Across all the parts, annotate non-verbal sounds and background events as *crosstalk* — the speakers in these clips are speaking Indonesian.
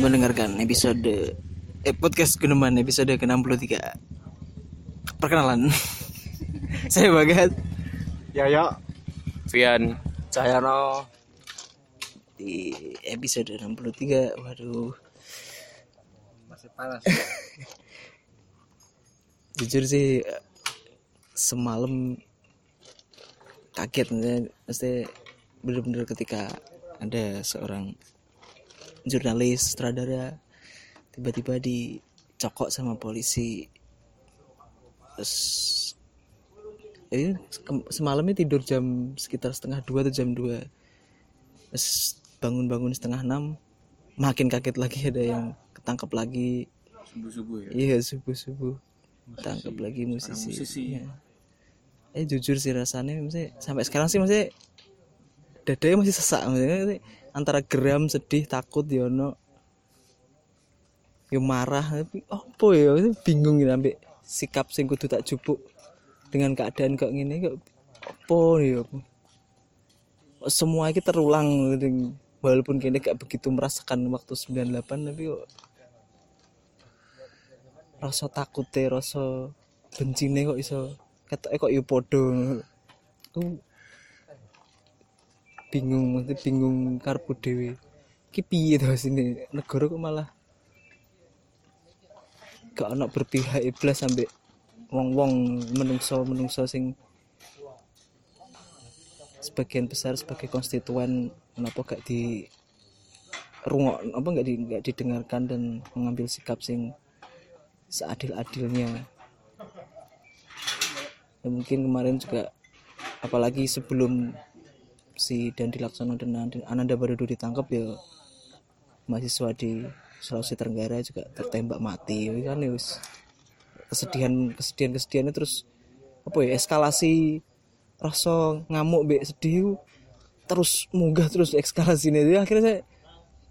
Selamat mendengarkan episode eh, podcast Guneman episode ke-63. Perkenalan. *laughs* Saya Bagat Ya ya. Vian Cahyono. di episode 63. Waduh, Masih panas. *laughs* jujur sih semalam kaget maksudnya, maksudnya bener-bener ketika ada seorang jurnalis sutradara tiba-tiba dicokok sama polisi terus ini ke- semalamnya tidur jam sekitar setengah dua atau jam dua terus bangun-bangun setengah enam makin kaget lagi ada yang ketangkep lagi subuh-subuh ya. iya subuh-subuh tangkap lagi musisi, musisi. Iya. eh jujur sih rasanya maksudnya sampai sekarang sih maksudnya dadanya masih sesak maksudnya antara geram sedih takut yono yo marah tapi apa ya? Bingung gitu sampai sikap sing kudu tak jupuk dengan keadaan kok gini kok apa ya Kok semua itu terulang gitu. walaupun kini gak begitu merasakan waktu 98 tapi kok rasa takutnya rasa bencine kok iso ketoke kok yo podo aku bingung mesti bingung karepku dhewe. Iki piye sini negara kok malah gak ono berpihak iblis sampai wong-wong menungso menungso sing sebagian besar sebagai konstituen kenapa gak di rungok apa nggak di nggak didengarkan dan mengambil sikap sing seadil-adilnya. Ya mungkin kemarin juga apalagi sebelum si Dandi Laksono dan Anand- Ananda Barudu ditangkap ya mahasiswa di Sulawesi Tenggara juga tertembak mati. Ya kan ya kesedihan kesedihan kesedihannya terus apa ya eskalasi rasa ngamuk be sedih terus munggah terus eskalasi ini akhirnya saya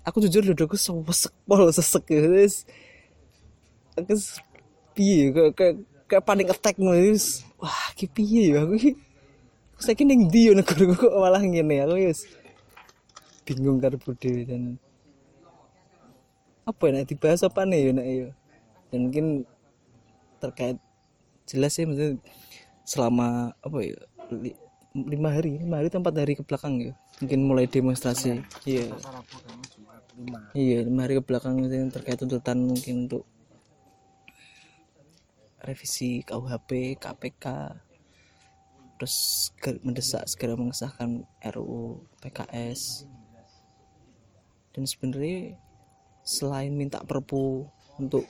aku jujur dudukku sesek pol sesek gitu Terus piye kayak kayak kayak panik attack nulis wah ki piye ya aku saya ning ndi yo negara kok malah ngene? Aku wis bingung karo dhewe dan apa ya dibahas apa nih ya nek ya? Dan mungkin terkait jelas sih maksudnya selama apa ya li- lima hari lima hari atau empat hari ke belakang ya mungkin mulai demonstrasi. Iya. Iya lima hari ke belakang terkait tuntutan mungkin untuk revisi KUHP, KPK, terus mendesak segera mengesahkan RUU PKS. Dan sebenarnya selain minta perpu untuk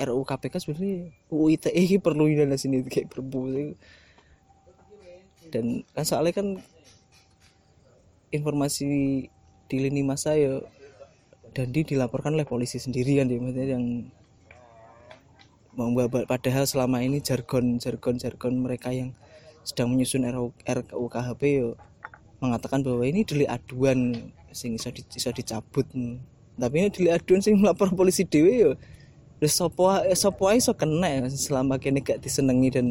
RUU KPK sebenarnya UU ITE ini perlu di sini kayak perpu dan kan soalnya kan informasi di lini masa ya Dandi dilaporkan oleh polisi sendiri kan dia maksudnya yang padahal selama ini jargon jargon jargon mereka yang sedang menyusun RUU RUU KHP yo mengatakan bahwa ini delik aduan sing iso, di, iso dicabut. Tapi ini delik aduan sing melapor polisi dewe yo. Wis sapa eh, ae iso kena selama kene gak disenengi dan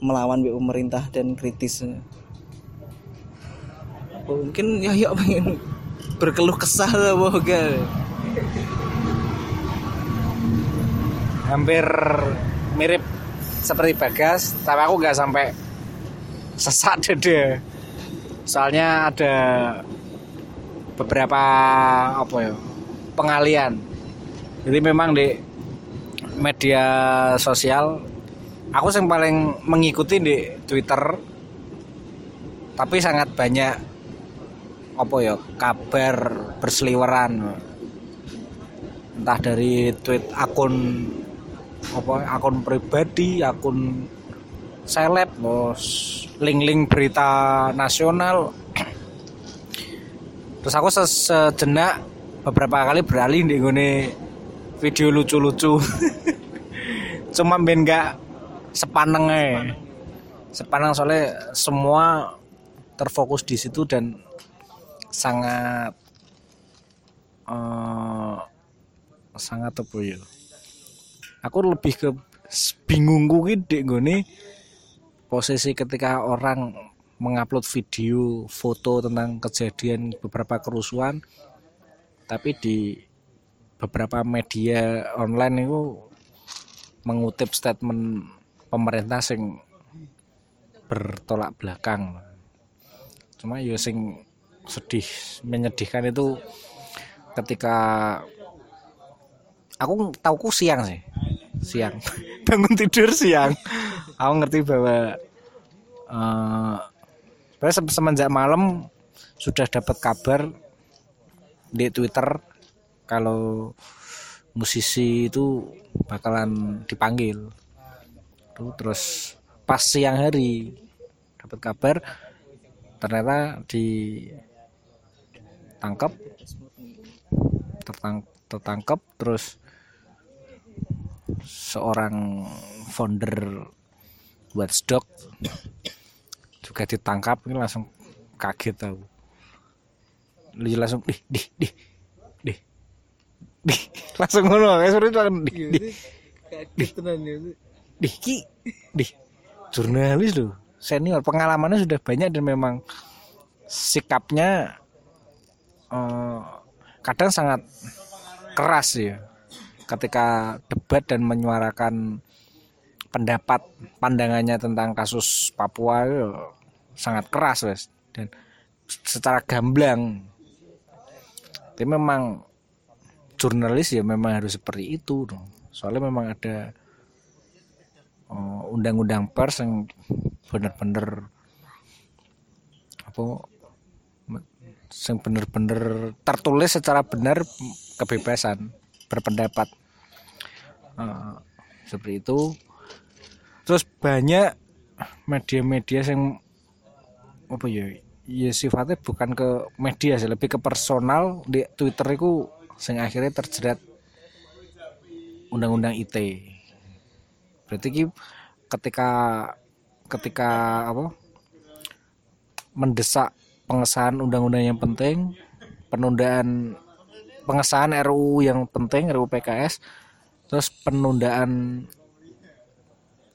melawan be pemerintah dan kritis. Mungkin ya ya pengen berkeluh kesah lah boga Hampir mirip seperti Bagas, tapi aku nggak sampai sesak *laughs* dede. Soalnya ada beberapa apa ya pengalian. Jadi memang di media sosial aku yang paling mengikuti di Twitter tapi sangat banyak apa ya kabar berseliweran entah dari tweet akun apa akun pribadi akun seleb bos link-link berita nasional. Terus aku se- sejenak beberapa kali beralih di video lucu-lucu. *laughs* Cuma ben nggak sepaneng aja. sepaneng soalnya semua terfokus di situ dan sangat eh, sangat apa ya aku lebih ke bingung kuwi dek nggone posisi ketika orang mengupload video foto tentang kejadian beberapa kerusuhan tapi di beberapa media online itu mengutip statement pemerintah sing bertolak belakang. Cuma ya sing sedih menyedihkan itu ketika aku tahuku siang sih siang. *laughs* Bangun tidur siang. Aku ngerti bahwa uh, semenjak malam sudah dapat kabar di Twitter kalau musisi itu bakalan dipanggil. Tuh terus pas siang hari dapat kabar ternyata ditangkap tertang tertangkap terus seorang founder Watchdog juga ditangkap ini langsung kaget tahu langsung dih dih dih dih dih. *laughs* Langsung ngono kayak suruh itu kan dih dih dih dih ki dih. Jurnalis loh senior pengalamannya sudah banyak dan memang sikapnya eh, kadang sangat keras ya ketika debat dan menyuarakan pendapat pandangannya tentang kasus Papua sangat keras wes. Dan secara gamblang tapi memang jurnalis ya memang harus seperti itu dong. Soalnya memang ada eh, undang-undang pers yang benar-benar apa yang benar-benar tertulis secara benar kebebasan berpendapat. Uh, seperti itu. Terus banyak media-media yang apa ya ya sifatnya bukan ke media sih lebih ke personal. Di Twitter itu yang akhirnya terjerat undang-undang IT berarti ketika ketika apa mendesak pengesahan undang-undang yang penting, penundaan pengesahan RUU yang penting, RUU PKS, terus penundaan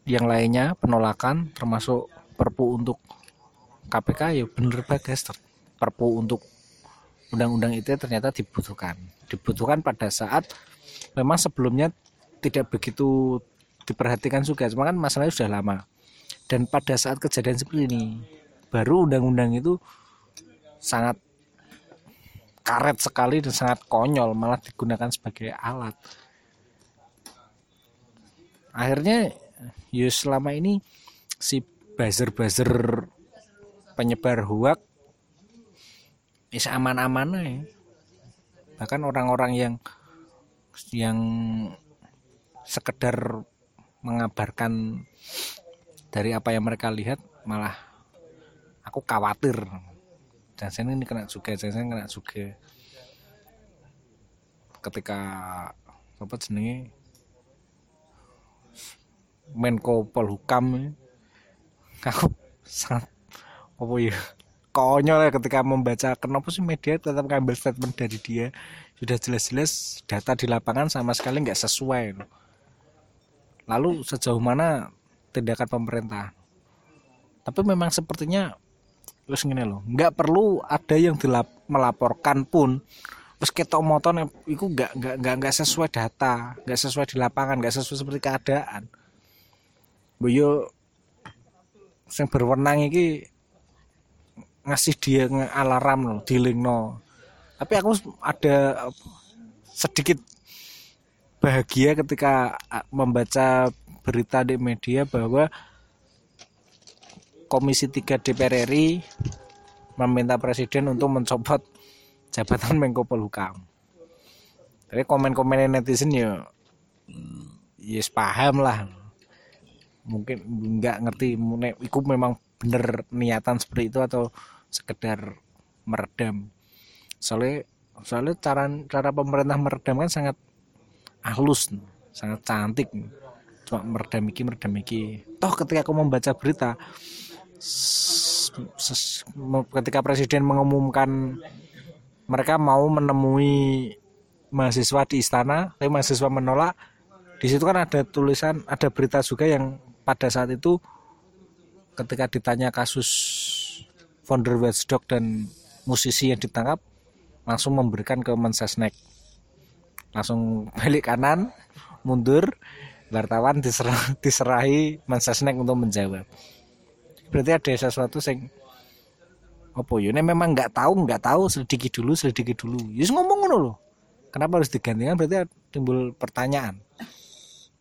yang lainnya, penolakan termasuk Perpu untuk KPK ya bener bagus Perpu untuk undang-undang itu ternyata dibutuhkan. Dibutuhkan pada saat memang sebelumnya tidak begitu diperhatikan juga, cuma kan masalahnya sudah lama. Dan pada saat kejadian seperti ini, baru undang-undang itu sangat karet sekali dan sangat konyol malah digunakan sebagai alat akhirnya ya selama ini si buzzer-buzzer penyebar huak is aman-aman ya. bahkan orang-orang yang yang sekedar mengabarkan dari apa yang mereka lihat malah aku khawatir saya ini kena juga saya kena juga ketika apa jenenge? Menko Polhukam aku sangat apa ya konyol ya ketika membaca kenapa sih media tetap ngambil statement dari dia? Sudah jelas-jelas data di lapangan sama sekali nggak sesuai. Lalu sejauh mana tindakan pemerintah? Tapi memang sepertinya terus gini loh nggak perlu ada yang dilap, melaporkan pun. Terus ketok motor itu nggak nggak nggak nggak sesuai data nggak sesuai di lapangan nggak sesuai seperti keadaan. Boyo yang berwenang ini ngasih dia alarm loh dealing no tapi aku ada sedikit bahagia ketika membaca berita di media bahwa Komisi 3 DPR RI meminta presiden untuk mencopot jabatan *laughs* Menko Polhukam. Tapi komen-komen netizen ya yes paham lah. Mungkin nggak ngerti itu memang bener niatan seperti itu atau sekedar meredam. Soalnya soalnya cara cara pemerintah meredam kan sangat halus, sangat cantik. Cuma meredam iki meredam iki. Toh ketika aku membaca berita ketika presiden mengumumkan mereka mau menemui mahasiswa di istana, tapi mahasiswa menolak. Di situ kan ada tulisan, ada berita juga yang pada saat itu ketika ditanya kasus founder Watchdog dan musisi yang ditangkap langsung memberikan ke Mensesnek langsung balik kanan mundur wartawan diserah, *laughs* diserahi Mensesnek untuk menjawab berarti ada sesuatu yang apa ya? Ini memang nggak tahu nggak tahu selidiki dulu selidiki dulu. Yus ngomong ngono loh kenapa harus digantikan? Berarti timbul pertanyaan.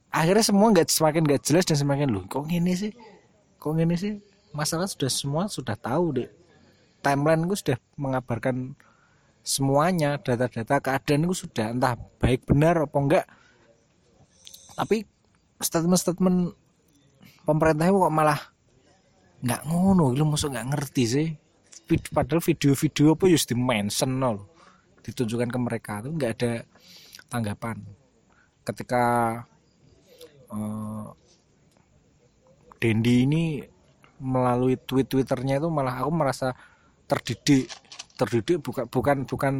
Akhirnya semua nggak semakin nggak jelas dan semakin loh kok ini sih? Kok ini sih? Masalah sudah semua sudah tahu deh timeline gue sudah mengabarkan semuanya data-data keadaan itu sudah entah baik benar apa enggak tapi statement-statement pemerintah kok malah nggak ngono lu masuk nggak ngerti sih. Padahal video-video apa just dimention nol ditunjukkan ke mereka itu nggak ada tanggapan. Ketika uh, Dendi ini melalui tweet twitternya itu malah aku merasa terdidik terdidik bukan bukan bukan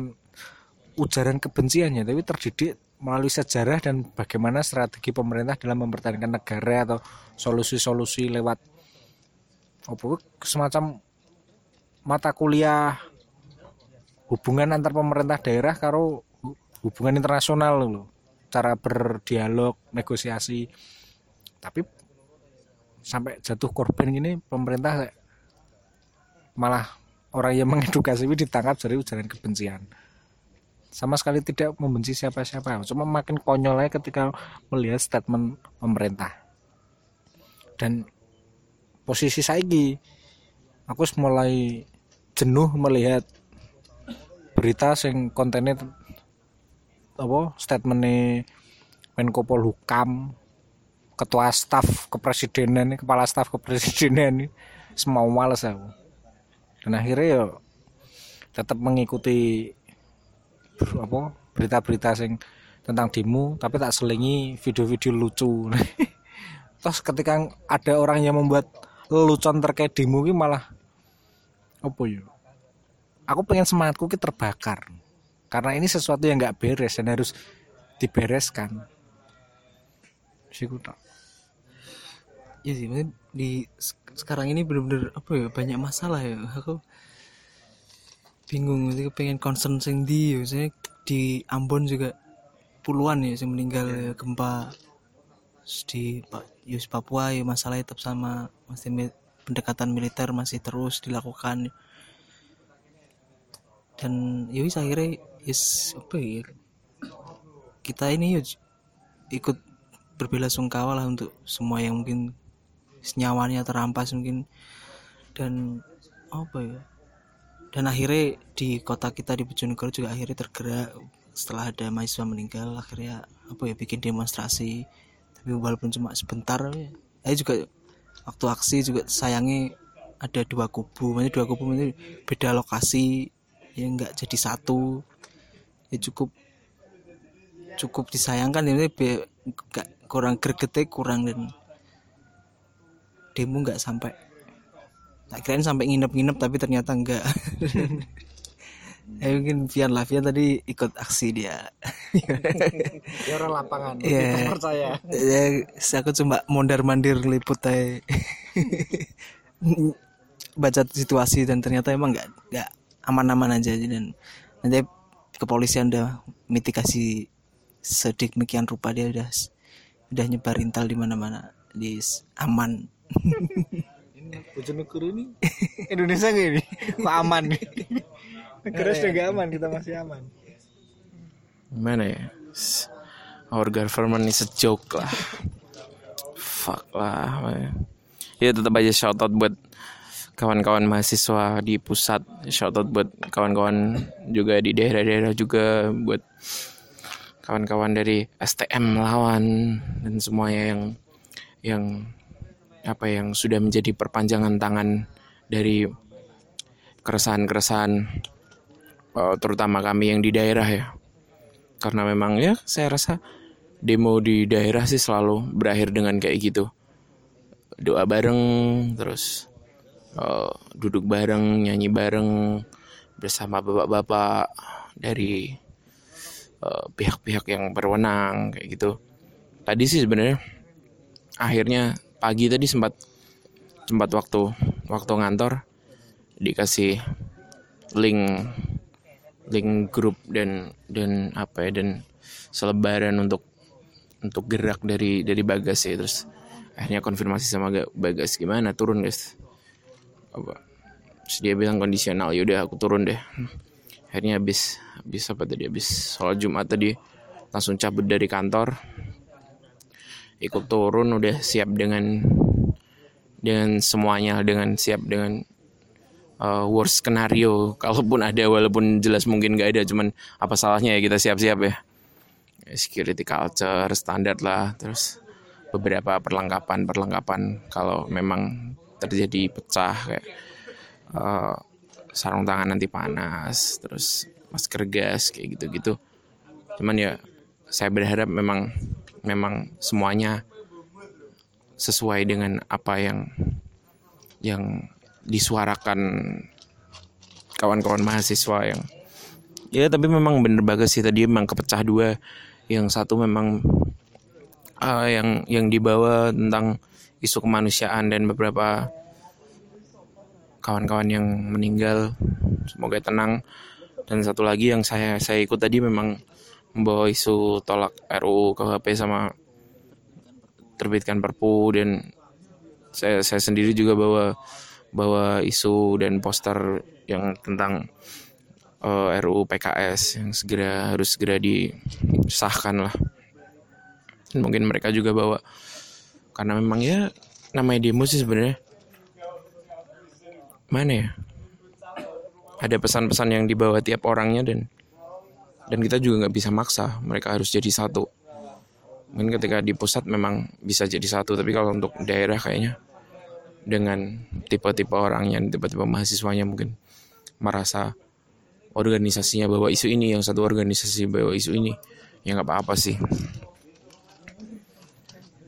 ujaran kebenciannya tapi terdidik melalui sejarah dan bagaimana strategi pemerintah dalam mempertahankan negara atau solusi-solusi lewat apa semacam mata kuliah hubungan antar pemerintah daerah karo hubungan internasional loh cara berdialog negosiasi. Tapi sampai jatuh korban gini pemerintah malah orang yang mengedukasi ini ditangkap dari ujaran kebencian. Sama sekali tidak membenci siapa-siapa. Cuma makin konyolnya ketika melihat statement pemerintah. Dan posisi saya aku mulai jenuh melihat berita sing kontennya apa statementnya Menko Polhukam ketua staf kepresidenan kepala staf kepresidenan ini. Semua males aku. Dan akhirnya ya tetap mengikuti apa berita-berita sing tentang demo tapi tak selingi video-video lucu. *laughs* Terus ketika ada orang yang membuat lelucon terkait demo ini malah apa ya? Aku pengen semangatku ki terbakar. Karena ini sesuatu yang nggak beres dan harus dibereskan. Sih tak Iya sih, di sekarang ini benar-benar apa ya banyak masalah ya. Aku bingung sih pengen concern sing di misalnya di Ambon juga puluhan ya yang meninggal ya, gempa. Di Yus Papua ya masalah tetap sama masih pendekatan militer masih terus dilakukan. Dan ya wis akhirnya is apa ya kita ini yuk ikut berbela sungkawa lah untuk semua yang mungkin nyawanya terampas mungkin. Dan apa ya dan akhirnya di kota kita di Bojonegoro juga akhirnya tergerak. Setelah ada mahasiswa meninggal akhirnya apa ya bikin demonstrasi. Tapi walaupun cuma sebentar ya saya juga waktu aksi juga sayangi ada dua kubu. Maksudnya dua kubu itu beda lokasi yang enggak jadi satu. Ya cukup cukup disayangkan. Ya enggak kurang gregetnya kurang dan demo nggak sampai tak kirain sampai nginep-nginep tapi ternyata enggak *laughs* eh mungkin Vian lah. Vian tadi ikut aksi dia. *laughs* Ya orang lapangan yeah. percaya. Ya aku cuma mondar mandir liput aja. *laughs* Baca situasi dan ternyata emang nggak nggak aman-aman aja. Dan nanti kepolisian udah mitigasi sedemikian rupa dia udah udah nyebar intel di mana-mana. Di aman. Bojonegoro ini? *laughs* Indonesia gak ini? Kok aman? nih negara sudah gak aman kita masih aman. Gimana ya? Our government is a joke lah. Fuck lah ya tetap aja shout out buat kawan-kawan mahasiswa di pusat. Shout out buat kawan-kawan juga di daerah-daerah juga buat kawan-kawan dari STM lawan dan semuanya yang yang apa yang sudah menjadi perpanjangan tangan dari keresahan-keresahan uh, terutama kami yang di daerah ya. Karena memang ya saya rasa demo di daerah sih selalu berakhir dengan kayak gitu. Doa bareng terus uh, duduk bareng nyanyi bareng bersama bapak-bapak dari eh, pihak-pihak uh, yang berwenang kayak gitu. Tadi sih sebenarnya akhirnya pagi tadi sempat sempat waktu waktu ngantor dikasih link link grup dan dan apa ya dan selebaran untuk untuk gerak dari dari bagas ya. Terus akhirnya konfirmasi sama bagas gimana? Turun guys. Apa? Terus dia bilang kondisional yaudah aku turun deh. Akhirnya habis habis apa tadi? Habis sholat jumat tadi langsung cabut dari kantor. Ikut turun udah siap dengan dengan semuanya dengan siap dengan uh, worst skenario. Kalaupun ada walaupun jelas mungkin gak ada cuman apa salahnya ya kita siap-siap ya. Security culture standar lah terus beberapa perlengkapan perlengkapan kalau memang terjadi pecah kayak uh, sarung tangan anti panas terus masker gas kayak gitu-gitu. Cuman ya saya berharap memang memang semuanya sesuai dengan apa yang yang disuarakan kawan-kawan mahasiswa yang ya tapi memang bener bagus sih. Tadi memang kepecah dua. Yang satu memang uh, yang yang dibawa tentang isu kemanusiaan dan beberapa kawan-kawan yang meninggal. Semoga tenang. Dan satu lagi yang saya saya ikut tadi memang membawa isu tolak RUU KHP sama terbitkan Perpu. Dan saya saya sendiri juga bawa bawa isu dan poster yang tentang uh, eh, RUU PKS yang segera harus segera disahkan lah. Mungkin mereka juga bawa. Karena memang ya namanya demo sih sebenarnya. Mana ya? Ada pesan-pesan yang dibawa tiap orangnya dan dan kita juga nggak bisa maksa. Mereka harus jadi satu. Mungkin ketika di pusat memang bisa jadi satu tapi kalau untuk daerah kayaknya dengan tipe-tipe orangnya tipe-tipe mahasiswanya mungkin merasa organisasinya bawa isu ini yang satu organisasi bawa isu ini ya nggak apa-apa sih.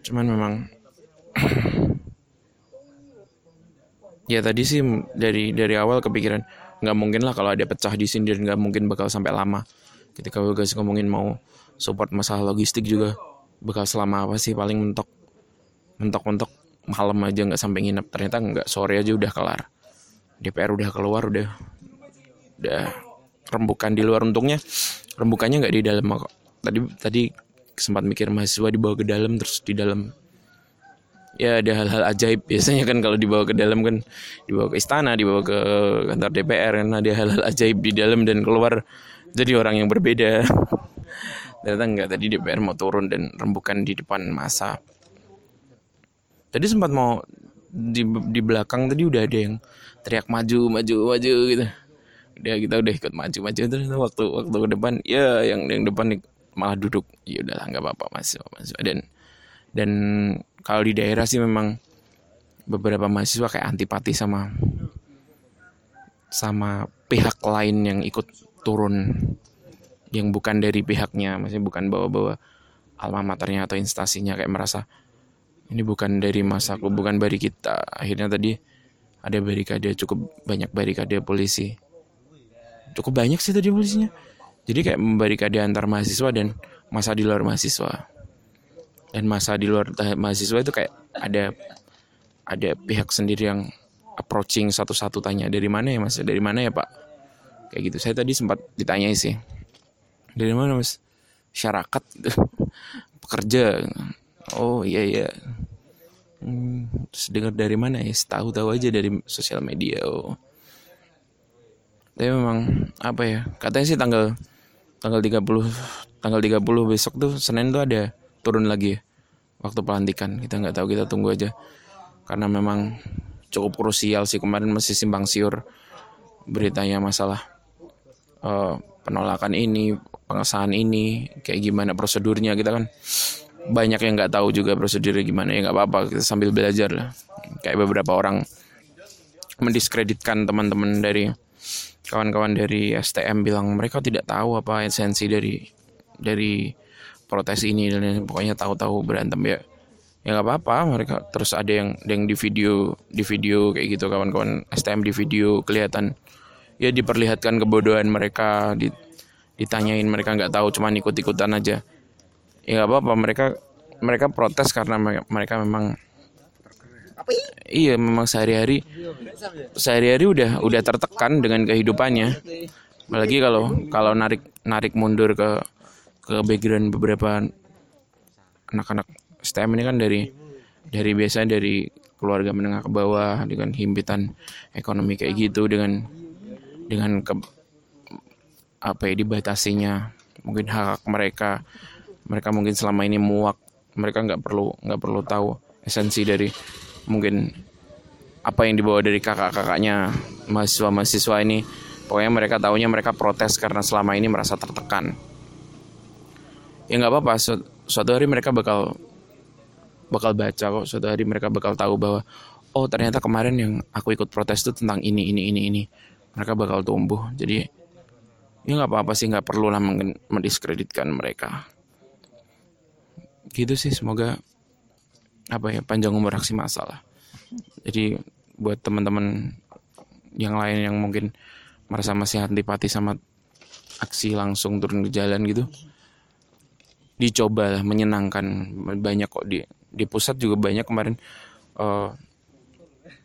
Cuman memang *clears throat* ya tadi sih dari dari awal kepikiran nggak mungkin lah kalau ada pecah di sini dan nggak mungkin bakal sampai lama. Ketika guys ngomongin mau support masalah logistik juga bakal selama apa sih paling mentok mentok mentok malam aja nggak sampai nginep. Ternyata nggak sore aja udah kelar. DPR udah keluar udah udah rembukan di luar. Untungnya rembukannya nggak di dalam kok. Tadi tadi sempat mikir mahasiswa dibawa ke dalam terus di dalam. Ya ada hal-hal ajaib biasanya kan kalau dibawa ke dalam kan. Dibawa ke istana dibawa ke kantor DPR kan. Ada hal-hal ajaib di dalam dan keluar. Jadi orang yang berbeda. *laughs* Ternyata enggak tadi DPR mau turun dan rembukan di depan masa tadi sempat mau di di belakang tadi udah ada yang teriak maju maju maju gitu. Udah kita udah ikut maju maju terus waktu waktu ke depan ya yang yang depan malah duduk. Ya udahlah nggak apa-apa mas mas. Dan dan kalau di daerah sih memang beberapa mahasiswa kayak antipati sama sama pihak lain yang ikut turun. Yang bukan dari pihaknya maksudnya bukan bawa-bawa alma maternya atau instasinya kayak merasa ini bukan dari masaku bukan dari kita. Akhirnya tadi ada barikade cukup banyak barikade polisi. Cukup banyak sih tadi polisinya. Jadi kayak membarikade antar mahasiswa dan masa di luar mahasiswa. Dan masa di luar mahasiswa itu kayak ada ada pihak sendiri yang approaching satu-satu tanya dari mana ya mas? Dari mana ya pak? Kayak gitu. Saya tadi sempat ditanya sih dari mana mas? Masyarakat gitu *laughs* pekerja oh iya iya. Hmm, terus dengar dari mana ya? Tahu tahu aja dari sosial media oh. Tapi memang apa ya? Katanya sih tanggal tanggal 30 tanggal 30 besok tuh Senin tuh ada turun lagi ya, waktu pelantikan. Kita nggak tahu kita tunggu aja. Karena memang cukup krusial sih kemarin masih simpang siur beritanya masalah uh, penolakan ini pengesahan ini kayak gimana prosedurnya kita kan banyak yang nggak tahu juga prosedurnya gimana ya nggak apa-apa kita sambil belajar lah. Kayak beberapa orang mendiskreditkan teman-teman dari kawan-kawan dari STM bilang mereka tidak tahu apa esensi dari dari protes ini dan pokoknya tahu-tahu berantem ya. Ya nggak apa-apa mereka terus ada yang ada yang di video di video kayak gitu kawan-kawan STM di video kelihatan. Ya diperlihatkan kebodohan mereka ditanyain mereka nggak tahu cuma ikut-ikutan aja ya nggak apa-apa. Mereka mereka protes karena mereka memang iya memang sehari-hari sehari-hari udah udah tertekan dengan kehidupannya. Apalagi kalau kalau narik narik mundur ke ke background beberapa anak-anak STM ini kan dari dari biasanya dari keluarga menengah ke bawah dengan himpitan ekonomi kayak gitu dengan dengan ke, apa ya dibatasinya mungkin hak, -hak mereka mereka mungkin selama ini muak mereka nggak perlu nggak perlu tahu esensi dari mungkin apa yang dibawa dari kakak-kakaknya mahasiswa-mahasiswa ini. Pokoknya mereka tahunya mereka protes karena selama ini merasa tertekan. Ya nggak apa-apa su suatu hari mereka bakal bakal baca kok. Suatu hari mereka bakal tahu bahwa oh ternyata kemarin yang aku ikut protes itu tentang ini ini ini ini. Mereka bakal tumbuh. Jadi ya nggak apa-apa sih nggak perlu lah mendiskreditkan mereka gitu sih semoga apa ya panjang umur aksi masalah jadi buat teman-teman yang lain yang mungkin merasa masih antipati sama aksi langsung turun ke jalan gitu dicoba lah menyenangkan. Banyak kok di di pusat juga banyak kemarin mbak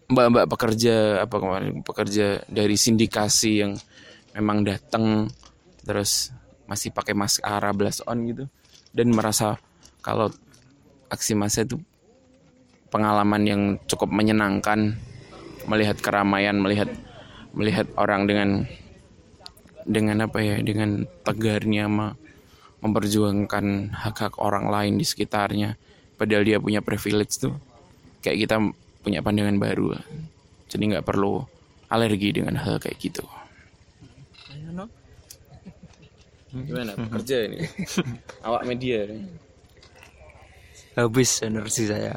mbak-mbak pekerja apa kemarin pekerja dari sindikasi yang memang datang terus masih pakai maskara blast on gitu dan merasa kalau aksi massa itu pengalaman yang cukup menyenangkan melihat keramaian melihat melihat orang dengan dengan apa ya dengan tegarnya memperjuangkan hak-hak orang lain di sekitarnya padahal dia punya privilege tuh kayak kita punya pandangan baru. Jadi nggak perlu alergi dengan hal kayak gitu. Gimana? Kerja ini? *laughs* Awak media habis energi saya.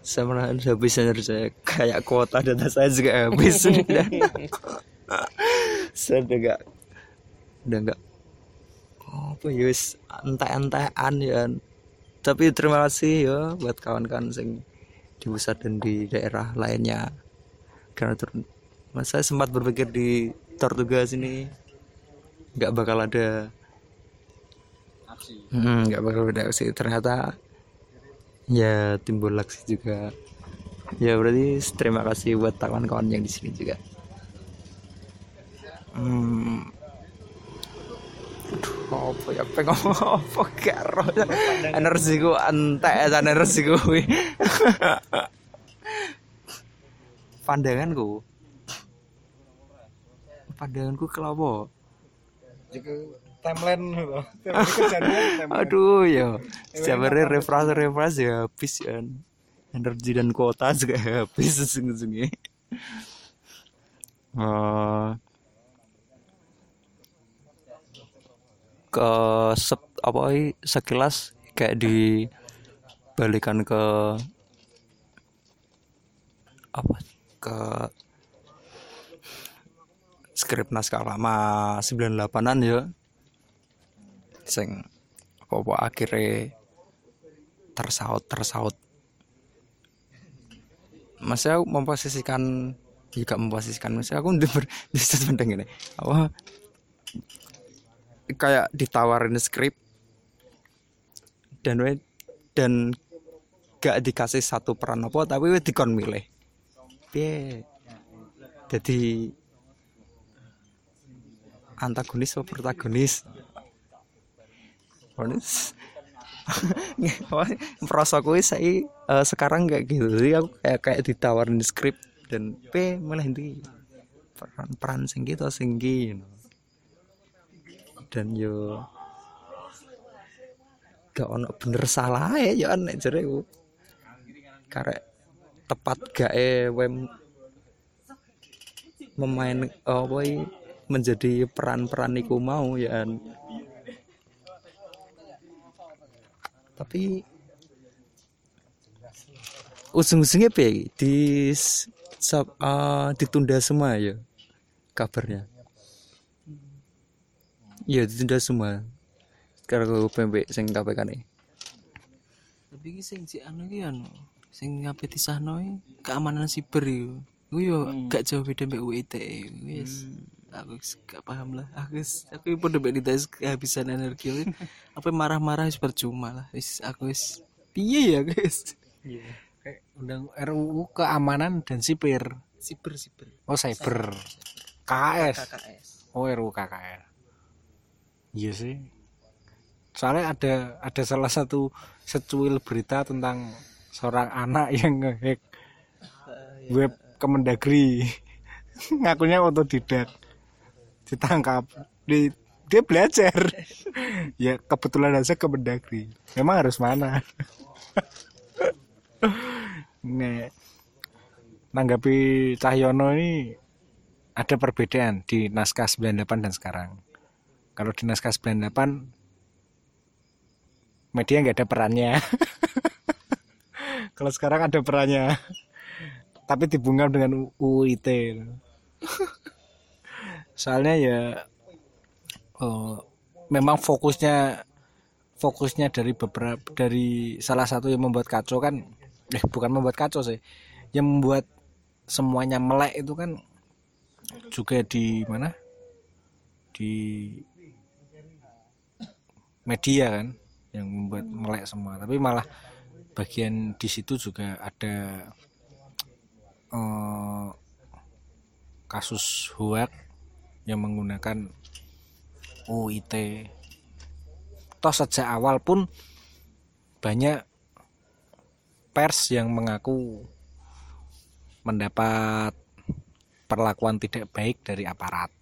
Saya merasa habis energi saya. Kayak kuota data saya juga habis. *laughs* *laughs* Saya udah gak udah gak oh, apa ya entah-entahan ya. Tapi terima kasih ya buat kawan-kawan sing di pusat dan di daerah lainnya. Karena turun saya sempat berpikir di Tortuga sini nggak bakal ada hmm, nggak bakal ada aksi. Ternyata ya timbul aksi juga. Ya berarti terima kasih buat kawan-kawan yang di sini juga. Hmm. Aduh, apa ya? Pengen apa? Karo energiku entek energiku pandanganku. Pandanganku kelapa timeline aduh ya. Sebenarnya refresh refresh ya habis ya. Energi dan kuota juga *laughs* habis sesungguhnya. Uh, ke sep, apa sekilas kayak dibalikan ke apa ke skrip naskah lama 98an ya sing apa akhirnya tersaut tersaut. Masih aku memposisikan juga memposisikan. Masih aku udah *laughs* di statement ini. Apa? Kayak ditawarin skrip dan dan gak dikasih satu peran apa tapi dikon milih. Jadi antagonis atau protagonis Protagonis *laughs* merasa kuwi saya uh, sekarang kayak gitu. Jadi aku kayak kayak ditawarin skrip dan p malah ini peran peran sing gitu sing you dan yo gak ono bener salah ya yo aneh jare karek tepat gak eh wem memain oh boy menjadi peran-peran iku mau ya tapi ujung-ujungnya pe di sub, uh, ditunda semua ya kabarnya? Iya ditunda semua. Karena PMB sing KPK nih tapi sing si anu ki anu sing ngapain di keamanan siber yo yo hmm. gak jauh beda mbak UIT wis. Hmm aku gak paham lah. Aku aku pun udah dites kehabisan energi apa marah-marah percuma lah. Wis aku wis piye ya guys iya Eh, undang RUU keamanan dan sipir siber siber. Oh cyber. KKS KKS oh RUU KKS iya sih. Soalnya ada ada salah satu secuil berita tentang seorang anak *laughs* yang ngehack web Kemendagri. *laughs* Ngakunya otodidak ditangkap. Di dia belajar. *laughs* Ya kebetulan aja Kemendagri memang harus mana? Nek nanggapi Cahyono ini ada perbedaan di naskah 98 dan sekarang. Kalau di naskah 98 media nggak ada perannya. *laughs* Kalau sekarang ada perannya. Tapi dibungkam dengan UIT *laughs* soalnya ya oh, memang fokusnya fokusnya dari beberapa dari salah satu yang membuat kacau kan eh bukan membuat kacau sih yang membuat semuanya melek itu kan juga di mana? Di media kan yang membuat melek semua. Tapi malah bagian di situ juga ada eh, kasus hoak yang menggunakan UIT toh sejak awal pun banyak pers yang mengaku mendapat perlakuan tidak baik dari aparat.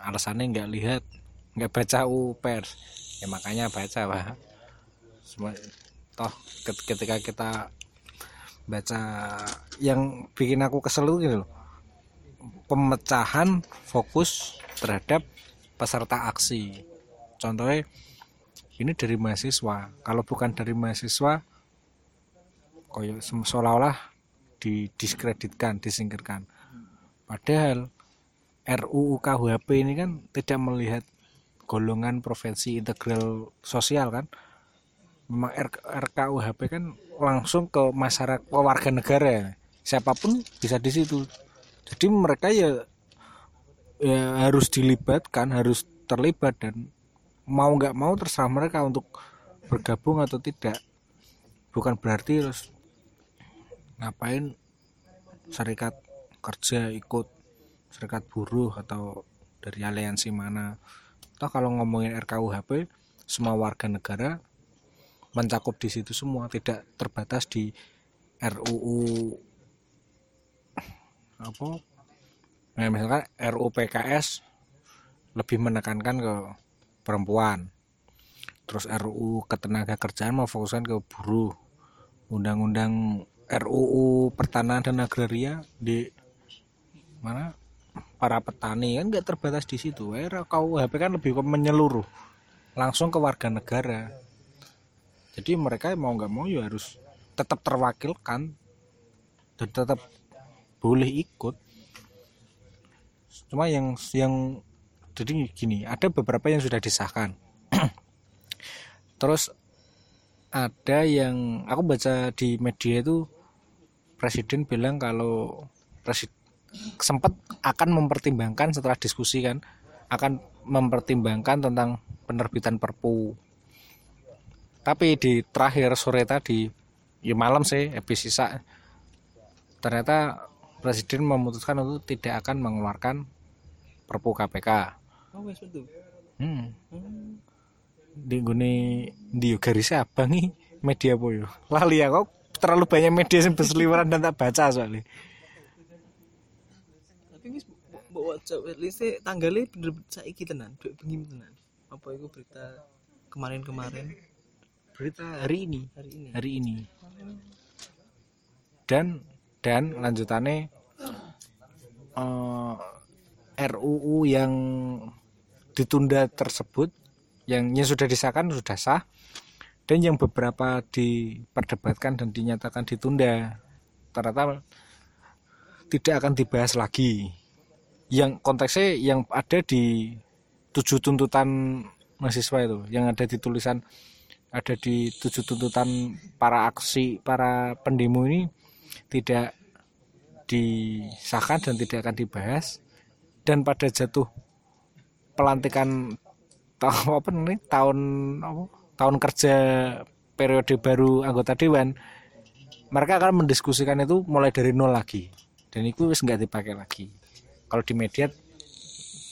Alasannya nggak lihat nggak baca U pers. Ya makanya baca pak. Semua toh ket- ketika kita baca yang bikin aku kesel itu gitu loh pemecahan fokus terhadap peserta aksi. Contohnya ini dari mahasiswa. Kalau bukan dari mahasiswa koyo seolah-olah didiskreditkan disingkirkan. Padahal RUU KUHP ini kan tidak melihat golongan profesi integral sosial kan. Memang RKUHP kan langsung ke masyarakat ke warga negara. Siapa pun bisa di situ jadi mereka ya ya harus dilibatkan harus terlibat dan mau nggak mau terserah mereka untuk bergabung atau tidak. Bukan berarti terus ngapain serikat kerja ikut serikat buruh atau dari aliansi mana. Toh kalau ngomongin RKUHP semua warga negara mencakup di situ semua tidak terbatas di RUU apa? Nah, misalkan RUU PKS lebih menekankan ke perempuan. Terus RUU ketenaga kerjaan memfokuskan ke buruh. Undang-undang RUU pertanahan dan agraria di mana? Para petani kan nggak terbatas di situ. Era KUHP kan lebih menyeluruh langsung ke warga negara. Jadi mereka mau nggak mau ya harus tetap terwakilkan dan tetap boleh ikut. Cuma yang yang jadi gini ada beberapa yang sudah disahkan. *clears throat* Terus ada yang aku baca di media itu presiden bilang kalau presiden sempat akan mempertimbangkan setelah diskusi kan akan mempertimbangkan tentang penerbitan perpu. Tapi di terakhir sore tadi ya malam sih habis sisa ternyata presiden memutuskan untuk tidak akan mengeluarkan perpu KPK oh wes betul. Hmm. Hmm. di gune di garisnya abang nih media apa yo? Lali ya kok terlalu banyak media yang berseliweran dan tak baca soalnya. Tapi wis mbok waca list tanggalnya bener saiki tenan duit bengi tenan. Apa itu berita kemarin-kemarin? Berita hari ini. Hari ini. Hari ini. Dan dan lanjutannya eh, RUU yang ditunda tersebut yang yang sudah disahkan sudah sah dan yang beberapa diperdebatkan dan dinyatakan ditunda ternyata tidak akan dibahas lagi. Yang konteksnya yang ada di tujuh tuntutan mahasiswa itu yang ada di tulisan ada di tujuh tuntutan para aksi para pendemo ini tidak disahkan dan tidak akan dibahas. Dan pada jatuh pelantikan *laughs* tahun apa nih tahun tahun kerja periode baru anggota dewan mereka akan mendiskusikan itu mulai dari nol lagi. Dan itu wis nggak dipakai lagi. Kalau di media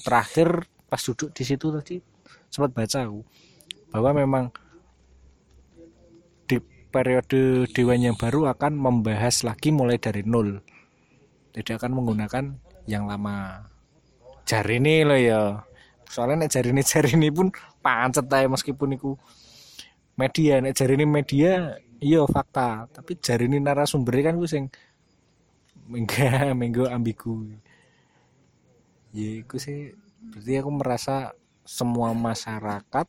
terakhir pas duduk di situ tadi sempat baca aku bahwa memang periode dewan yang baru akan membahas lagi mulai dari nol tidak akan menggunakan yang lama. Jari ini loh ya. Soalnya nek jari ini jari ini pun pancet aja meskipun itu media. Nek jari ini media iya fakta. Tapi jari ini narasumbernya kan gue sing enggak *laughs* minggu ambigu. Ya itu sih berarti aku merasa semua masyarakat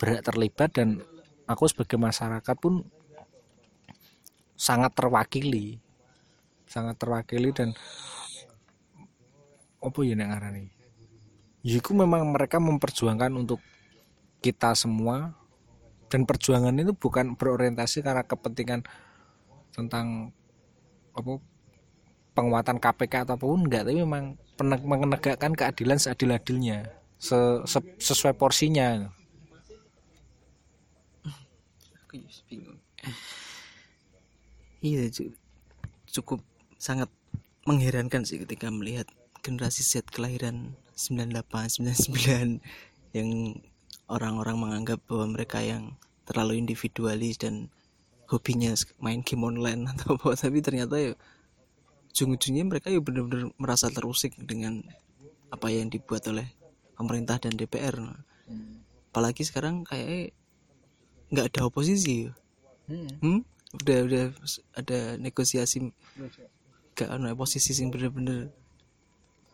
berhak terlibat dan aku sebagai masyarakat pun sangat terwakili. Sangat terwakili dan apa ya nek ngarani? Yiku memang mereka memperjuangkan untuk kita semua dan perjuangan itu bukan berorientasi karena kepentingan tentang apa penguatan KPK ataupun enggak tapi memang menegakkan keadilan seadil-adilnya se- se- sesuai porsinya. Aku bingung iya cu- cukup sangat mengherankan sih ketika melihat generasi Z kelahiran 98 99 *laughs* yang orang-orang menganggap bahwa mereka yang terlalu individualis dan hobinya main game online *laughs* atau apa tapi ternyata ya ujung-ujungnya mereka ya benar-benar merasa terusik dengan apa yang dibuat oleh pemerintah dan DPR apalagi sekarang kayak nggak ada oposisi ya. hmm? Udah udah ada negosiasi gak ada posisi yang bener-bener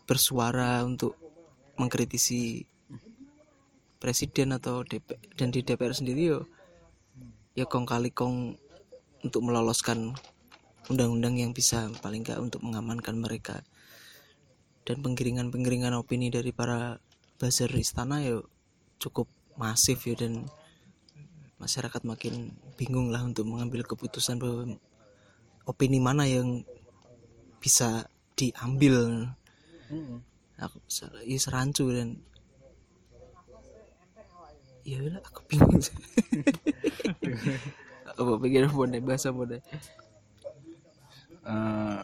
bersuara untuk mengkritisi presiden atau DP, dan di DPR sendiri yo ya kong kali kong untuk meloloskan undang-undang yang bisa paling nggak untuk mengamankan mereka. Dan penggiringan-penggiringan opini dari para buzzer istana yo cukup masif ya dan masyarakat makin bingung lah untuk mengambil keputusan bahwa opini mana yang bisa diambil. Aku ya serancu dan ya udah aku bingung. Apa pikir boleh bahasa boleh eh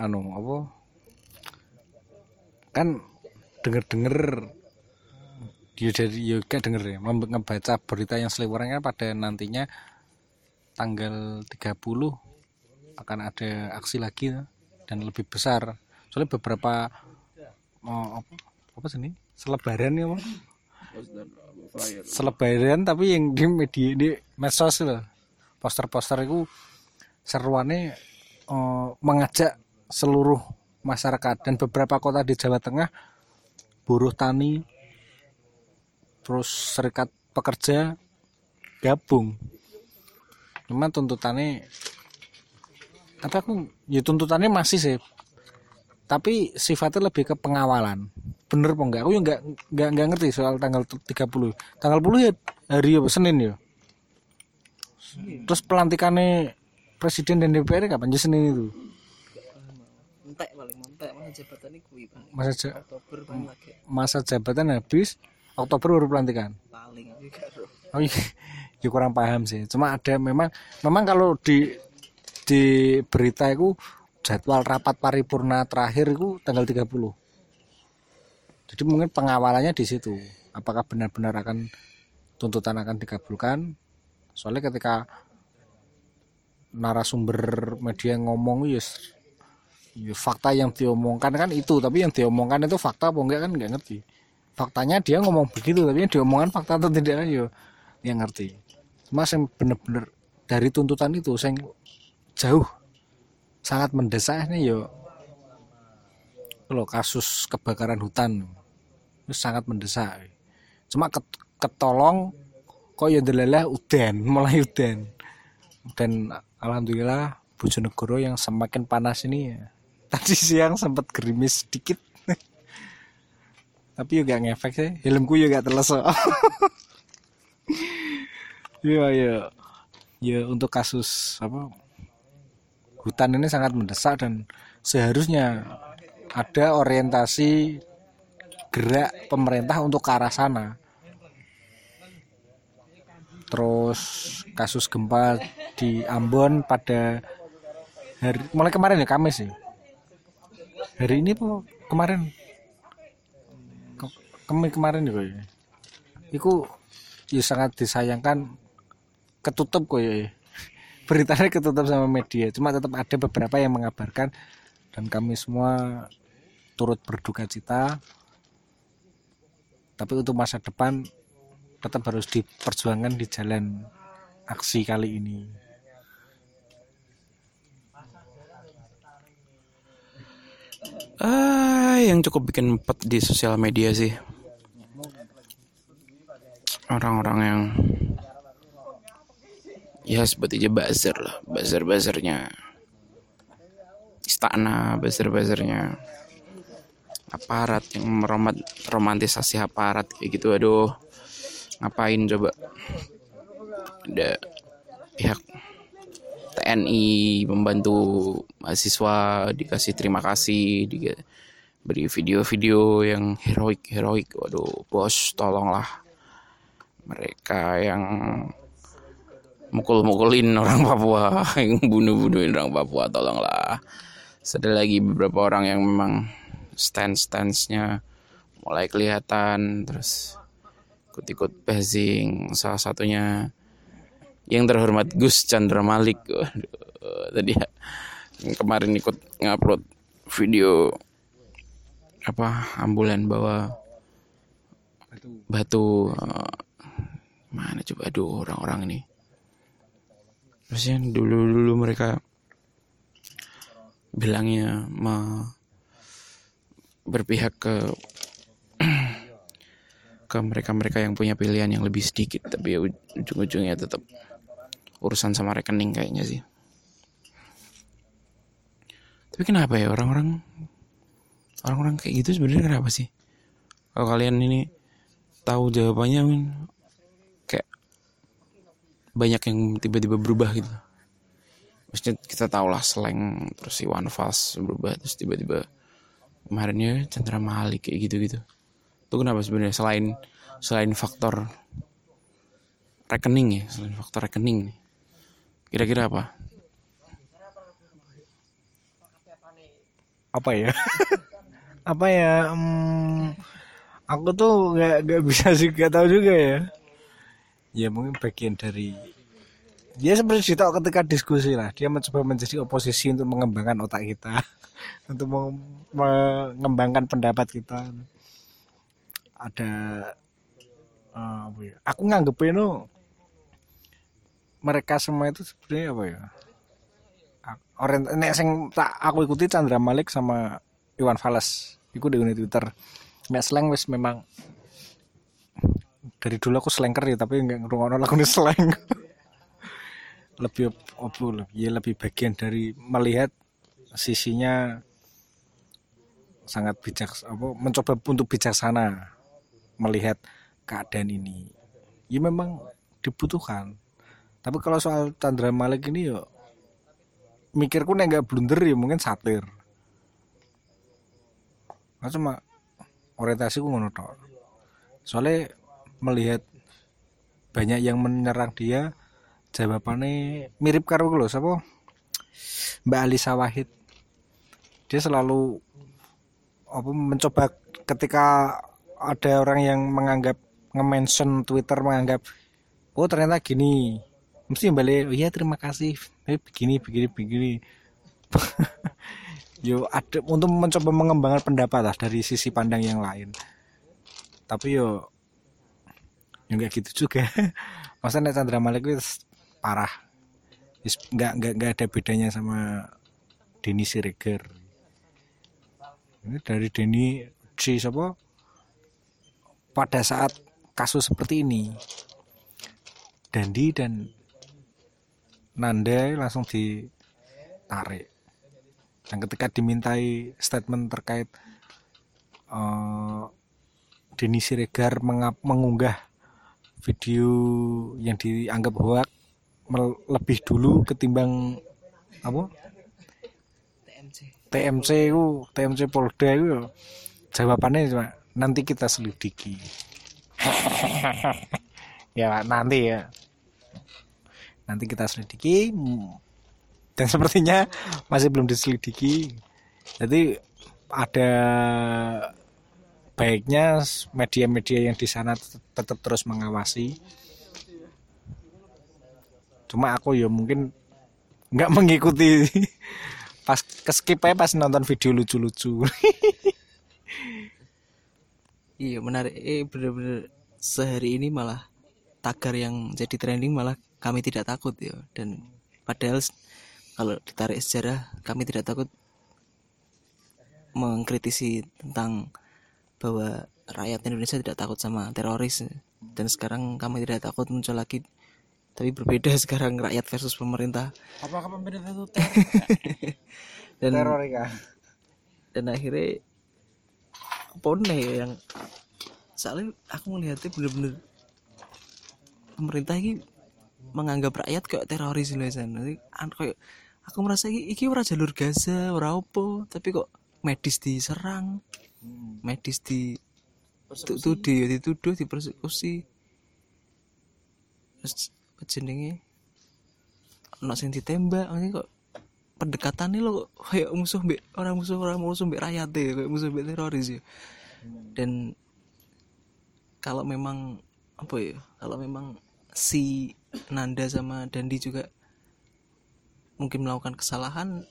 anu apa? Kan denger-denger dia dari kayak denger ya ngebaca berita yang seliweran kan pada nantinya tanggal 30 akan ada aksi lagi dan lebih besar. Soalnya beberapa oh, apa apa sih ini? Selebaran ya Bang? selebaran tapi yang di media di medsos loh. Poster-poster itu seruannya eh, mengajak seluruh masyarakat. Dan beberapa kota di Jawa Tengah buruh tani terus serikat pekerja gabung. Cuman tuntutannya tapi aku ya tuntutannya masih sih. Tapi sifatnya lebih ke pengawalan. Bener apa enggak? Aku ya enggak enggak enggak ngerti soal tanggal 30 tanggal 10 ya hari apa Senin ya? Terus pelantikannya presiden dan DPR kapan? Ya Senin itu. Entek paling entek masa jabatan paling masa ja- masa jabatan habis Oktober baru pelantikan paling. Oh iya, ya kurang paham sih. Cuma ada memang memang kalau di di berita itu jadwal rapat paripurna terakhir itu tanggal 30. Jadi mungkin pengawalannya di situ. Apakah benar-benar akan tuntutan akan dikabulkan? Soalnya ketika narasumber media ngomong yes, ya fakta yang diomongkan kan itu, tapi yang diomongkan itu fakta apa enggak kan enggak ngerti. Faktanya dia ngomong begitu, tapi yang diomongkan fakta atau tidak ya yang ngerti. Cuma yang bener-bener dari tuntutan itu yang jauh sangat mendesak ini yo. Lo kasus kebakaran hutan itu sangat mendesak. Cuma ket- ketolong kok ya delalah udan *laughs* mulai udan. Dan alhamdulillah Bojonegoro yang semakin panas ini ya, *laughs* tadi siang sempat gerimis sedikit tapi juga ngefek sih helmku juga terlesok *laughs* Iya iya. Ya untuk kasus apa hutan ini sangat mendesak dan seharusnya ada orientasi gerak pemerintah untuk ke arah sana. terus kasus gempa di Ambon pada hari mulai kemarin ya Kamis ya hari ini kemarin Ke- kemi- kemarin juga ya? Itu ya sangat disayangkan ketutup kok ya *laughs* beritanya ketutup sama media cuma tetap ada beberapa yang mengabarkan dan kami semua turut berduka cita. Tapi untuk masa depan tetap harus diperjuangkan di jalan aksi kali ini. Ah, yang cukup bikin pet di sosial media sih. Orang-orang yang ya sebut aja buzzer lah, buzzer-buzzernya. Istana, buzzer-buzzernya. Aparat yang meromat romantisasi aparat kayak gitu aduh. Ngapain coba? Ada pihak TNI membantu mahasiswa dikasih terima kasih diberi video-video yang heroik heroik waduh bos tolonglah mereka yang mukul-mukulin orang Papua *laughs* yang bunuh-bunuhin orang Papua tolonglah. Ada lagi beberapa orang yang memang stance-stance-nya mulai kelihatan terus ikut-ikut basing. Salah satunya yang terhormat Gus Chandra Malik. Tadi ya, kemarin ikut ngupload video apa ambulan bawa batu. eh, mana coba? Aduh orang-orang ini. Yang dulu-dulu mereka bilangnya me- berpihak ke *clears throat* ke mereka-mereka yang punya pilihan yang lebih sedikit tapi ya ujung-ujungnya tetap urusan sama rekening kayaknya sih. Tapi kenapa ya orang-orang orang-orang kayak gitu sebenarnya kenapa sih? Kalau kalian ini tahu jawabannya banyak yang tiba-tiba berubah gitu. Maksudnya kita tahu lah slang terus Iwan Fals berubah terus tiba-tiba kemarinnya Chandra Malik kayak gitu-gitu. Itu kenapa sebenarnya? Selain selain faktor rekening ya selain faktor rekening nih. Kira-kira apa? Apa ya? *laughs* Apa ya hmm, aku tuh nggak nggak bisa sih nggak tahu juga ya ya mungkin bagian dari dia seperti Dito ketika diskusi lah. Dia mencoba menjadi oposisi untuk mengembangkan otak kita. *laughs* Untuk meng- mengembangkan pendapat kita. Ada eh, ya? Aku nganggep no mereka semua itu sebenarnya apa ya? Orient, nek sing tak aku ikuti Chandra Malik sama Iwan Fals. Iku di Twitter. Nek slang wis memang dari dulu aku slanker ya tapi nggak ngerungokno lagu slang *laughs* lebih apa ya lebih bagian dari melihat sisinya sangat bijak apa mencoba untuk bijaksana melihat keadaan ini. Ya memang dibutuhkan. Tapi kalau soal Chandra Malik ini yo mikirku nek nggak blunder ya mungkin satir. Nah, cuma orientasiku ngono soalnya melihat banyak yang menyerang dia jawabannya mirip karo lho sapa? Mbak Alisa Wahid. Dia selalu apa mencoba ketika ada orang yang menganggap nge-mention Twitter menganggap oh ternyata gini. Mesti balik oh iya terima kasih. Eh, begini begini begini. *laughs* Yo ada untuk mencoba mengembangkan pendapat lah dari sisi pandang yang lain. Tapi yo ya nggak gitu juga. *laughs* Maksudnya Chandra Malik itu parah. Nggak nggak nggak ada bedanya sama Denny Siregar. Ini dari Denny si siapa? Pada saat kasus seperti ini Dandi dan Nanda langsung ditarik. Dan ketika dimintai statement terkait uh, Denny Siregar mengunggah video yang dianggap hoax lebih dulu ketimbang apa? TMC TMC TMC Polda itu jawabannya cuma nanti kita selidiki. *laughs* Ya nanti ya. Nanti kita selidiki. Dan sepertinya masih belum diselidiki. Jadi ada baiknya media-media yang di sana tet- tetap terus mengawasi cuma aku ya mungkin nggak *laughs* mengikuti pas keskip aja pas nonton video lucu-lucu *laughs* Iya menarik. Eh bener-bener sehari ini malah tagar yang jadi trending malah kami tidak takut ya. Dan padahal kalau ditarik sejarah kami tidak takut mengkritisi tentang bahwa rakyat Indonesia tidak takut sama teroris. Dan sekarang kami tidak takut muncul lagi. Tapi berbeda *laughs* sekarang rakyat versus pemerintah. Apakah pemerintah itu *laughs* dan ya? dan akhirnya pone ya yang soalnya aku melihatnya bener-bener pemerintah ini menganggap rakyat kayak teroris loh san. Nanti an- kayak aku merasa iki, iki ora jalur Gaza ora opo tapi kok medis diserang medis di tu- tuduh dituduh dipersekusi. Jenenge ono sing ditembak ini kok pendekatannya lo kok kayak musuh mbek orang musuh orang musuh mbek rakyat ya kayak musuh mbek teroris ya. Dan kalau memang apa ya kalau memang si Nanda sama Dandi juga mungkin melakukan kesalahan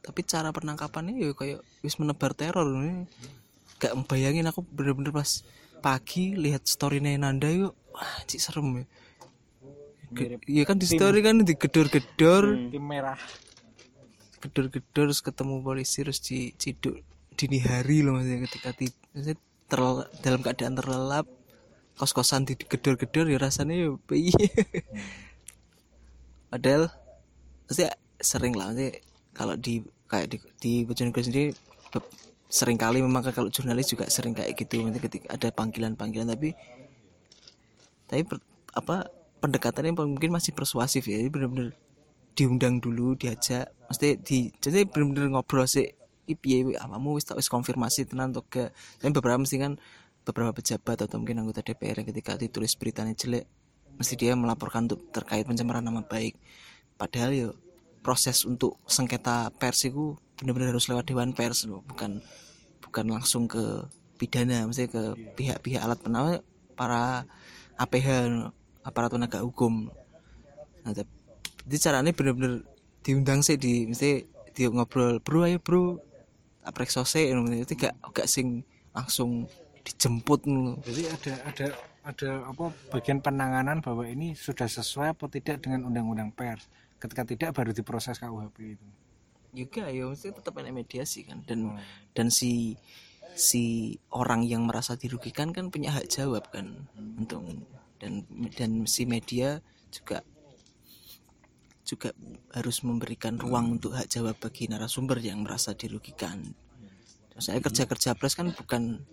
tapi cara penangkapannya ya kayak wis menebar teror ini gak membayangin aku bener-bener pas pagi lihat storynya Nanda yuk. Wah cik serem ya. Iya kan di story kan digedor-gedor. Tim merah. Gedor-gedor terus ketemu polisi terus diciduk dini hari loh maksudnya ketika ti- maksudnya terlelap, dalam keadaan terlelap kos-kosan digedor-gedor ya rasanya ya piye? *laughs* Padahal maksudnya sering lah maksudnya kalau di kayak di di Bojonegoro sendiri be- sering kali memang kalau jurnalis juga sering kayak gitu maksudnya ketika ada panggilan-panggilan tapi tapi per- apa pendekatannya mungkin masih persuasif ya jadi bener-bener diundang dulu diajak mesti di jadi bener-bener ngobrol sih ipiye apamu wis tak wis konfirmasi tenan untuk ke tapi beberapa mesti kan beberapa pejabat atau mungkin anggota DPR yang ketika ditulis beritanya jelek mesti dia melaporkan untuk terkait pencemaran nama baik. Padahal ya proses untuk sengketa pers itu benar-benar harus lewat dewan pers loh bukan bukan langsung ke pidana mesti ke pihak-pihak alat penawar para APH aparat penegak hukum. Nah, jadi caranya bener-bener diundang sih di mesti dia ngobrol bro ayo bro. Aprek sose itu gak gak sing langsung dijemput ngono. jadi ada ada ada apa bagian penanganan bahwa ini sudah sesuai atau tidak dengan undang-undang pers. Ketika tidak baru diproses KUHP itu juga ya mesti tetap ada mediasi kan dan dan si si orang yang merasa dirugikan kan punya hak jawab kan untuk dan dan si media juga juga harus memberikan ruang untuk hak jawab bagi narasumber yang merasa dirugikan. Saya kerja kerja pres kan bukan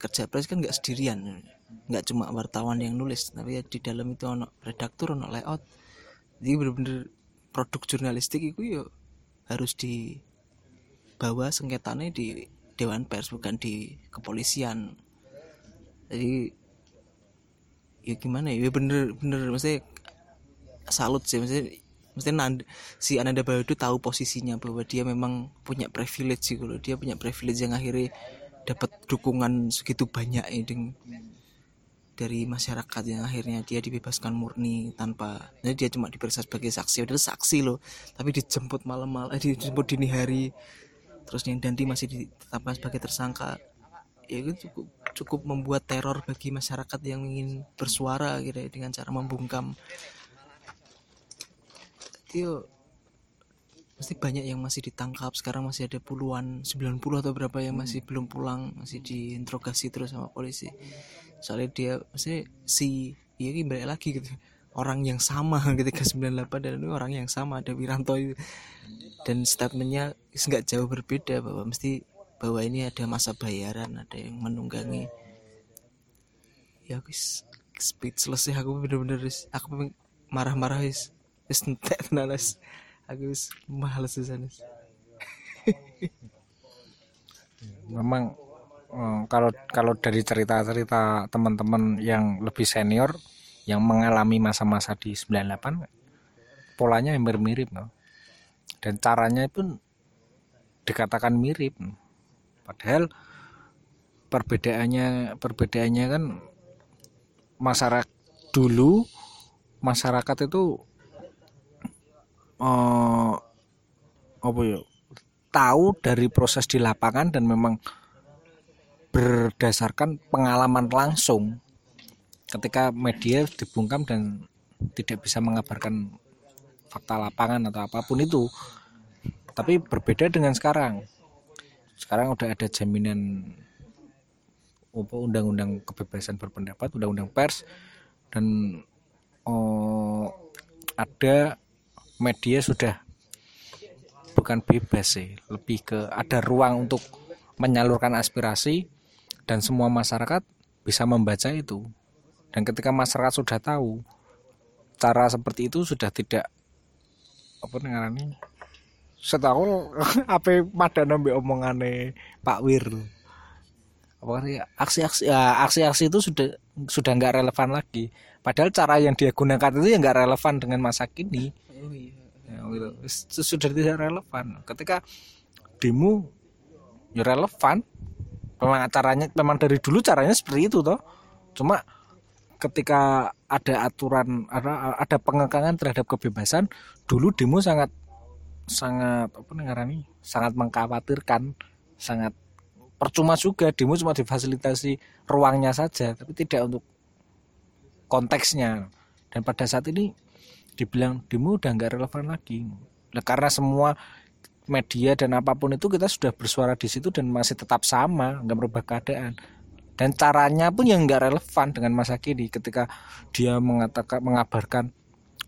kerja pres kan nggak sendirian, nggak cuma wartawan yang nulis, tapi ya di dalam itu ono redaktur, ono layout. Jadi bener-bener produk jurnalistik itu ya harus dibawa sengketanya di dewan pers bukan di kepolisian. Jadi ya gimana ya, ya bener bener. Maksudnya salut sih. Mesti Nanda, si Ananda Bayu itu tahu posisinya bahwa dia memang punya privilege sih. Kalau dia punya privilege yang akhirnya dapat dukungan segitu banyak ya deng- dari masyarakat yang akhirnya dia dibebaskan murni tanpa jadi dia cuma diperiksa sebagai saksi padahal saksi loh tapi dijemput malam-malam eh, dijemput dini hari terus yang Dandi masih ditetapkan sebagai tersangka. Ya itu cukup cukup membuat teror bagi masyarakat yang ingin bersuara gitu ya, dengan cara membungkam. Itu pasti banyak yang masih ditangkap. Sekarang masih ada puluhan 90 atau berapa yang masih belum pulang masih diinterogasi terus sama polisi soalnya dia maksudnya si ya ini balik lagi gitu. Orang yang sama *laughs* ketika 98 dan ini orang yang sama ada Wiranto itu. Dan statementnya is nggak jauh berbeda bahwa mesti bahwa ini ada masa bayaran ada yang menunggangi. Ya wis speechless ya aku bener-bener aku marah-marah wis entek tenan wis. Aku wis males wis. Memang kalau kalau dari cerita-cerita teman-teman yang lebih senior yang mengalami masa-masa di 98 polanya hampir mirip no. dan caranya pun dikatakan mirip padahal perbedaannya perbedaannya kan masyarakat dulu masyarakat itu eh apa ya tahu dari proses di lapangan dan memang berdasarkan pengalaman langsung ketika media dibungkam dan tidak bisa mengabarkan fakta lapangan atau apa pun itu tapi berbeda dengan sekarang. Sekarang udah ada jaminan undang-undang kebebasan berpendapat undang-undang pers dan oh, ada media sudah bukan bebas sih lebih ke ada ruang untuk menyalurkan aspirasi dan semua masyarakat bisa membaca itu. Dan ketika masyarakat sudah tahu cara seperti itu sudah tidak apa ini? Setahu *laughs* apa pada nambe omongane Pak Wir. Apa aksi-aksi ya, aksi-aksi itu sudah sudah nggak relevan lagi. Padahal cara yang dia gunakan itu ya nggak relevan dengan masa kini. Ya, gitu. Itu sudah tidak relevan. Ketika demo ya relevan memang caranya memang dari dulu caranya seperti itu toh. Cuma ketika ada aturan ada ada pengekangan terhadap kebebasan dulu demo sangat sangat apa nih sangat mengkhawatirkan sangat percuma juga demo cuma difasilitasi ruangnya saja tapi tidak untuk konteksnya. Dan pada saat ini dibilang demo udah nggak relevan lagi. Nah, karena semua media dan apa pun itu kita sudah bersuara di situ dan masih tetap sama nggak berubah keadaan. Dan caranya pun yang nggak relevan dengan masa kini ketika dia mengatakan mengabarkan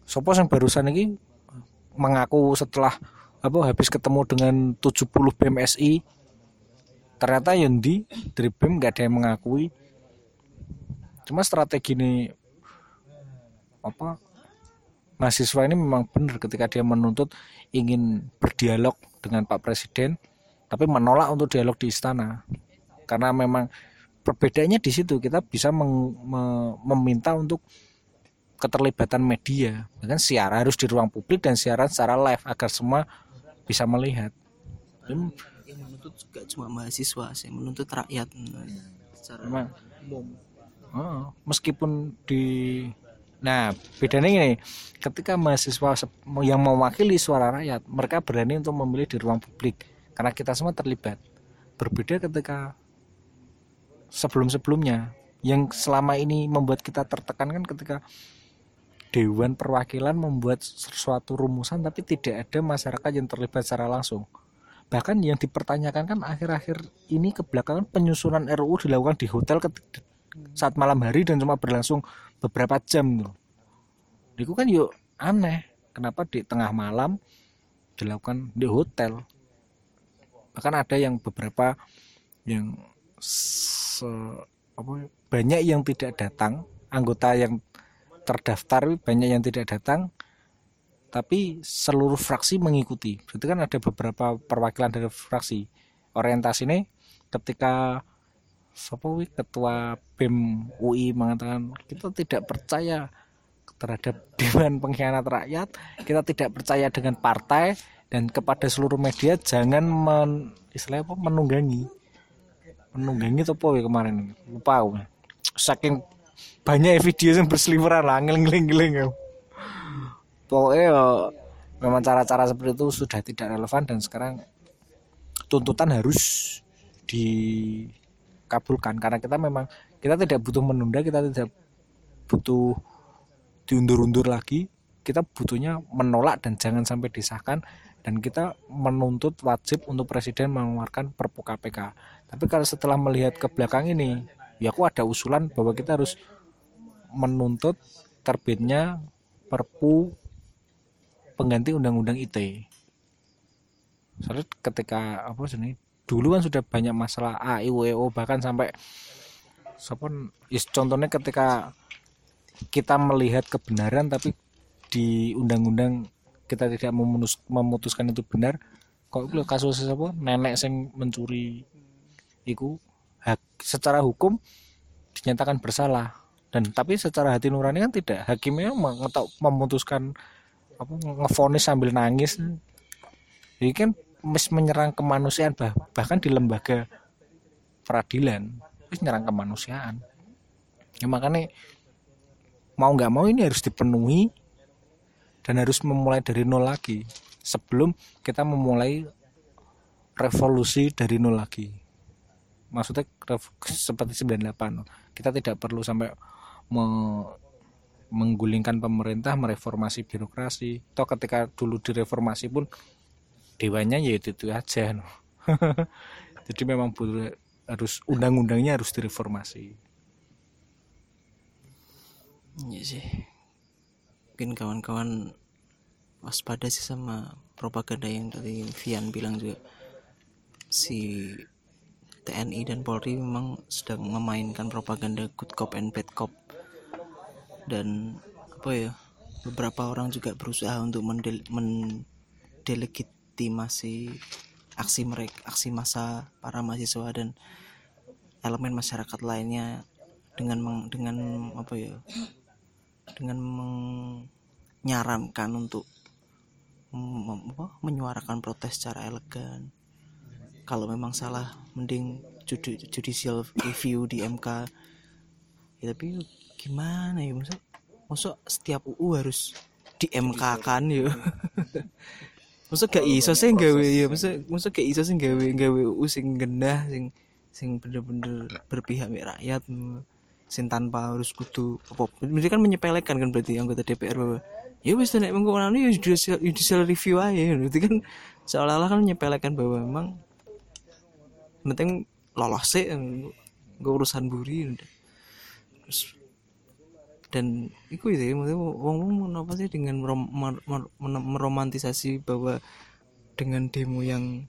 Sopo yang barusan ini mengaku setelah apa habis ketemu dengan 70 BMSI ternyata yang di dari BEM nggak ada yang mengakui. Cuma strategi ini apa mahasiswa ini memang benar ketika dia menuntut ingin berdialog dengan Pak Presiden tapi menolak untuk dialog di istana. Karena memang perbedaannya di situ kita bisa meng, me, meminta untuk keterlibatan media. Kan siaran harus di ruang publik dan siaran secara live agar semua bisa melihat. Yang menuntut gak cuma mahasiswa sih menuntut rakyat. Secara Memang. umum. Oh, meskipun di Nah, bedanya ini, ketika mahasiswa yang mewakili suara rakyat, mereka berani untuk memilih di ruang publik karena kita semua terlibat. Berbeda ketika sebelum-sebelumnya yang selama ini membuat kita tertekan kan ketika Dewan Perwakilan membuat sesuatu rumusan tapi tidak ada masyarakat yang terlibat secara langsung. Bahkan yang dipertanyakan kan akhir-akhir ini kebelakangan penyusunan RUU dilakukan di hotel saat malam hari dan cuma berlangsung beberapa jam tuh. Itu kan yuk aneh. Kenapa di tengah malam dilakukan di hotel? Bahkan ada yang beberapa yang se, apa, banyak yang tidak datang, anggota yang terdaftar banyak yang tidak datang, tapi seluruh fraksi mengikuti. Berarti kan ada beberapa perwakilan dari fraksi. Orientasi ini ketika siapa wi ketua BEM UI mengatakan kita tidak percaya terhadap *laughs* dewan pengkhianat rakyat kita tidak percaya dengan partai dan kepada seluruh media jangan men, istilahnya apa? Menunggangi. Menunggangi apa wi kemarin? Lupa aku. Saking banyak video yang berseliweran lah ngeling-ngeling pokoknya ya, memang cara-cara seperti itu sudah tidak relevan dan sekarang tuntutan harus dikabulkan karena kita memang kita tidak butuh menunda kita tidak butuh diundur-undur lagi. Kita butuhnya menolak dan jangan sampai disahkan. Dan kita menuntut wajib untuk presiden mengeluarkan perpu KPK tapi kalau setelah melihat ke belakang ini ya aku ada usulan bahwa kita harus menuntut terbitnya perpu pengganti undang-undang ITE soalnya ketika apa sih dulu kan sudah banyak masalah AIWO bahkan sampai sopon is contohnya ketika kita melihat kebenaran tapi di undang-undang kita tidak memunus- memutuskan itu benar kok kasus apa nenek yang mencuri itu hak secara hukum dinyatakan bersalah. Dan tapi secara hati nurani kan tidak. Hakimnya mengetok memutuskan apa ngefonis sambil nangis. Ini kan mes menyerang kemanusiaan bah- bahkan di lembaga peradilan itu menyerang kemanusiaan. Ya makanya mau nggak mau ini harus dipenuhi dan harus memulai dari nol lagi sebelum kita memulai revolusi dari nol lagi. Maksudnya seperti 98 kita tidak perlu sampai me- menggulingkan pemerintah mereformasi birokrasi. Toh ketika dulu direformasi pun dewanya ya itu, itu aja no. *laughs* jadi memang harus undang-undangnya harus direformasi Iya sih. Mungkin kawan-kawan waspada sih sama propaganda yang tadi Vian bilang juga. Si TNI dan Polri memang sedang memainkan propaganda good cop and bad cop. Dan apa ya? Beberapa orang juga berusaha untuk mendel- mendelegitimasi aksi mereka, aksi massa para mahasiswa dan elemen masyarakat lainnya dengan meng- dengan apa ya dengan menyarankan untuk mem- apa, menyuarakan protes secara elegan. Kalau memang salah, mending judi- judicial review di MK. Ya, tapi gimana ya maksud, maksud setiap UU harus di MK kan ya. *laughs* maksud gak iso sih gawe ya, maksud maksud gak iso sih gawe gawe UU sing gendah sing sing bener-bener berpihak mek rakyat sing tanpa harus kudu apa berarti kan menyepelekan kan berarti anggota DPR bahwa ya wis nek mengko ngono ya judicial, judicial review aja berarti kan seolah-olah kan menyepelekan bahwa memang penting lolos sih gue urusan buri udah. terus dan itu ya maksudnya wong wong kenapa sih dengan merom- mer- mer- meromantisasi bahwa dengan demo yang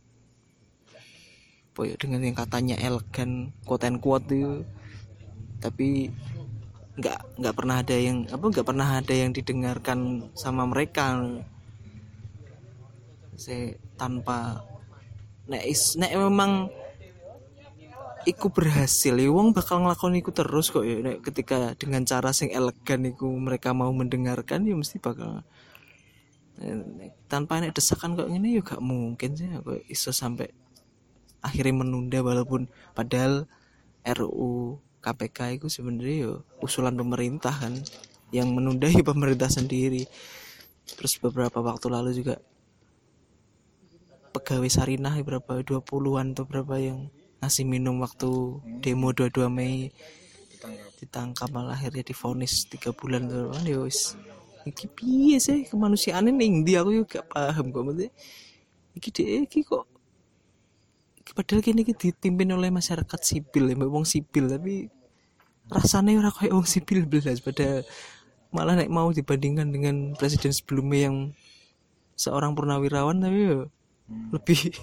apa ya dengan yang katanya elegan quote and quote itu tapi nggak nggak pernah ada yang apa nggak pernah ada yang didengarkan sama mereka. Saya tanpa nek nek memang iku berhasil. Ya wong bakal ngelakon iku terus kok ya. Ketika dengan cara sing elegan iku mereka mau mendengarkan ya mesti bakal Eh, tanpa nek desakan kok ini ya gak mungkin sih. Kok iso sampai akhirnya menunda walaupun padahal RUU KPK itu sebenarnya ya usulan pemerintah kan yang menunda ya *laughs* pemerintah sendiri. Terus beberapa waktu lalu juga pegawai Sarinah berapa 20-an atau berapa yang ngasih minum waktu demo 22 Mei. Ditangkap. Malah akhirnya difonis tiga bulan. Kan ya wis. Iki piye sih? Kemanusiaan ning ndi aku juga gak paham kok maksudnya. Iki deh iki kok iki padahal kini iki dipimpin oleh masyarakat sipil ya wong sipil tapi rasanya ora kayak wong sipil belas pada malah nek mau dibandingkan dengan presiden sebelumnya yang seorang purnawirawan tapi ya lebih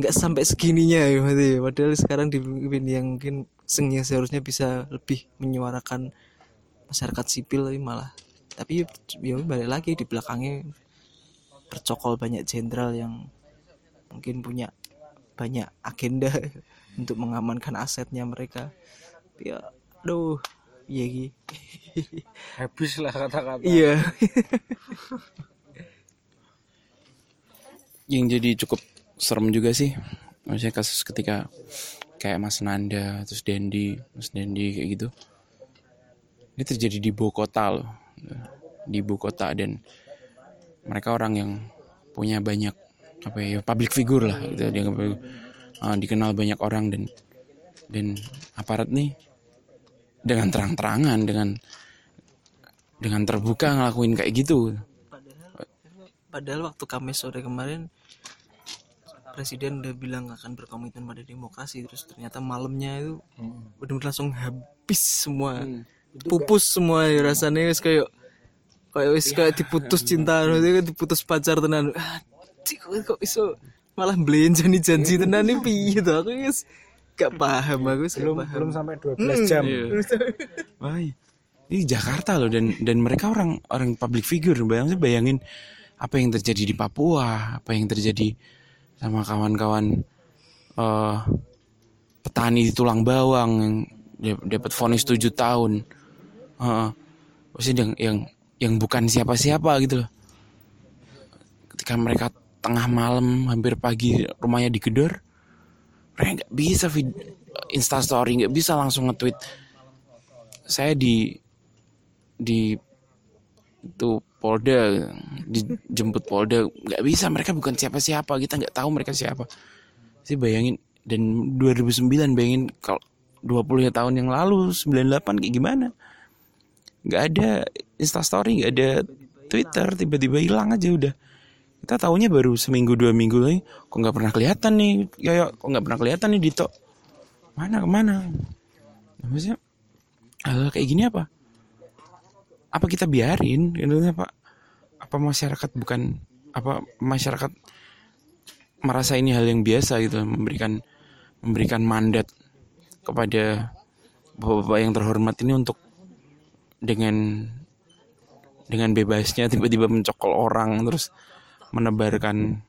nggak sampai segininya ya maksudnya. padahal sekarang dipimpin yang mungkin sengnya seharusnya bisa lebih menyuarakan masyarakat sipil tapi malah tapi ya balik lagi di belakangnya bercokol banyak jenderal yang mungkin punya banyak agenda *laughs* untuk mengamankan asetnya mereka. Ya aduh iya *laughs* habis lah kata-kata. Iya. Yang jadi cukup serem juga sih. Maksudnya kasus ketika kayak Mas Nanda terus Dendi Mas Dendi kayak gitu. Ini terjadi di ibu kota loh. Di ibu kota dan mereka orang yang punya banyak apa ya public figure lah gitu. Dia uh, dikenal banyak orang dan dan aparat nih dengan terang-terangan dengan dengan terbuka ngelakuin kayak gitu. Padahal padahal waktu Kamis sore kemarin presiden udah bilang akan berkomitmen pada demokrasi terus ternyata malamnya itu benar-benar langsung habis semua. Pupus semua ya rasanya wis kayak kayak wis kayak diputus cinta maksudnya kayak diputus pacar tenan. Ah kok, kok iso malah belenja nih janji tenan nih? Piye tuh aku wis gak paham aku wis gak belum paham. belum sampai 12 jam. Iya. *laughs* Wah, ini Jakarta loh dan dan mereka orang orang public figure. Bayangin bayangin apa yang terjadi di Papua, apa yang terjadi sama kawan-kawan eh petani di Tulang Bawang yang dapat vonis 7 tahun. Maksudnya yang yang yang bukan siapa-siapa gitu loh. Ketika mereka tengah malam hampir pagi rumahnya digedor mereka nggak bisa vid instastory nggak bisa langsung nge-tweet. Saya di di itu Polda dijemput Polda. Nggak bisa mereka bukan siapa-siapa. Kita nggak tahu mereka siapa. Sih bayangin dan 2009 bayangin kalau 20 tahun yang lalu 98 kayak gimana? Nggak ada instastory nggak ada Twitter tiba-tiba hilang aja udah. Kita tahunya baru seminggu dua minggu lagi kok nggak pernah kelihatan nih ya, ya kok nggak pernah kelihatan nih Dito. Mana ke mana? Maksudnya hal kayak gini apa apa kita biarin? Gitu apa apa masyarakat bukan apa masyarakat merasa ini hal yang biasa gitu memberikan memberikan mandat kepada bapak-bapak yang terhormat ini untuk dengan dengan bebasnya tiba-tiba mencokol orang terus menebarkan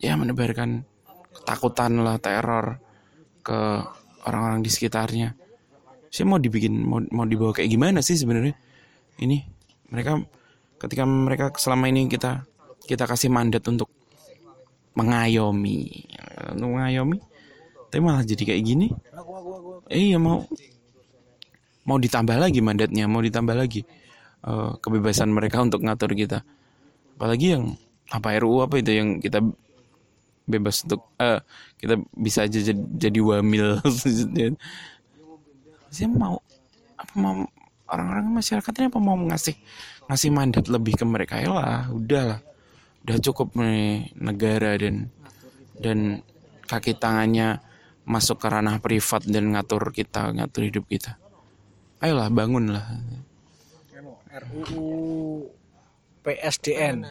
ya menebarkan ketakutan lah teror ke orang-orang di sekitarnya. Saya mau dibikin mau, mau dibawa kayak gimana sih sebenarnya ini mereka ketika mereka selama ini kita kita kasih mandat untuk mengayomi. Untuk mengayomi tapi malah jadi kayak gini. Eh iya mau mau ditambah lagi mandatnya mau ditambah lagi eh, kebebasan mereka untuk ngatur kita. Apalagi yang apa RUU apa itu yang kita bebas untuk eh kita bisa aja jadi, jadi wamil. *laughs* Saya mau apa mau orang-orang masyarakatnya apa mau ngasih ngasih mandat lebih ke mereka? Ya lah udahlah udah cukup nih negara dan dan kaki tangannya masuk ke ranah privat dan ngatur kita ngatur hidup kita. Ayolah bangunlah RUU PSDN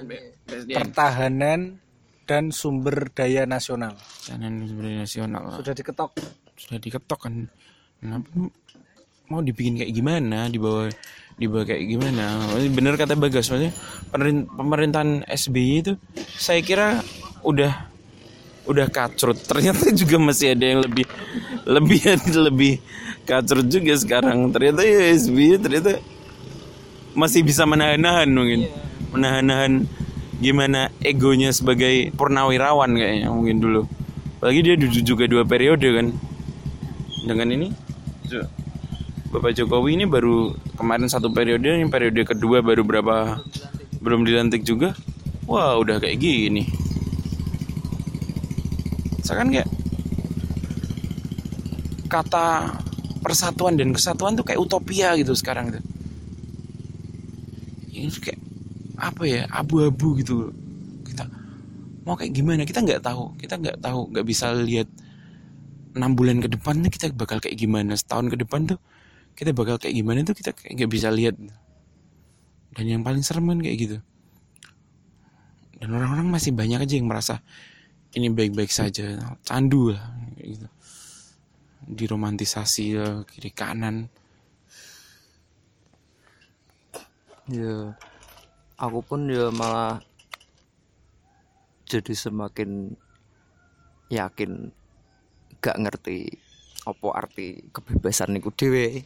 Pertahanan dan Sumber Daya Nasional. Dan sumber nasional lah. sudah diketok? Sudah diketok kan kenapa mau dibikin kayak gimana dibawa dibawa kayak gimana. Bener kata bagas maksudnya pemerin- pemerintahan SBY itu saya kira udah udah kacrut. Ternyata juga masih ada yang lebih lebih *laughs* lebih kacrut juga sekarang. Ternyata ya SBY ternyata masih bisa menahan-nahan mungkin. Menahan-nahan gimana egonya sebagai purnawirawan kayaknya mungkin dulu. Apalagi dia duduk juga dua periode kan. Dengan ini Bapak Jokowi ini baru kemarin satu periode ini periode kedua baru berapa belum dilantik juga. Wah udah kayak gini. Saya kan kayak kata persatuan dan kesatuan tuh kayak utopia gitu sekarang tuh. Ini kayak apa ya abu-abu gitu kita mau kayak gimana kita nggak tahu. Kita nggak tahu nggak bisa lihat enam bulan ke depan kita bakal kayak gimana. Setahun ke depan tuh kita bakal kayak gimana tuh kita kayak nggak bisa lihat. Dan yang paling serem kan kayak gitu. Dan orang-orang masih banyak aja yang merasa ini baik-baik saja candu lah kayak gitu. Diromantisasi lah, kiri kanan. Ya aku pun ya malah jadi semakin yakin gak ngerti apa arti kebebasan niku dhewe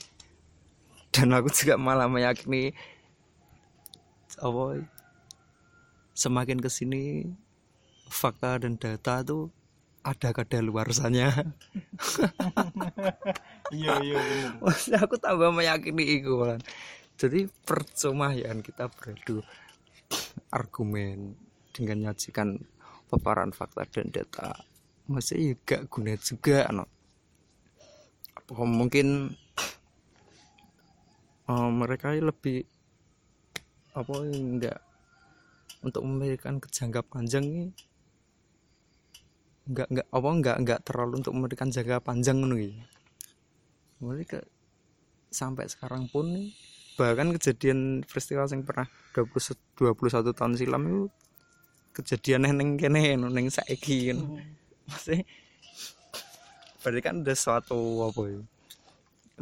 dan aku juga malah meyakini apa semakin ke sini fakta dan data tuh ada kadaluarsanya *laughs* iya iya Maksudnya aku tambah meyakini itu. Jadi percuma ya kita beradu argumen dengan nyajikan paparan fakta dan data. Masih gak guna juga no. Apa mungkin eh, mereka lebih apa enggak untuk memberikan kejangka panjang ini. Enggak enggak apa enggak enggak terlalu untuk memberikan jangka panjang mulai ke sampai sekarang pun nih, bahkan kejadian peristiwa yang pernah 20, 21 tahun silam itu kejadian neng kene neng saiki kan masih berarti kan ada suatu apa ya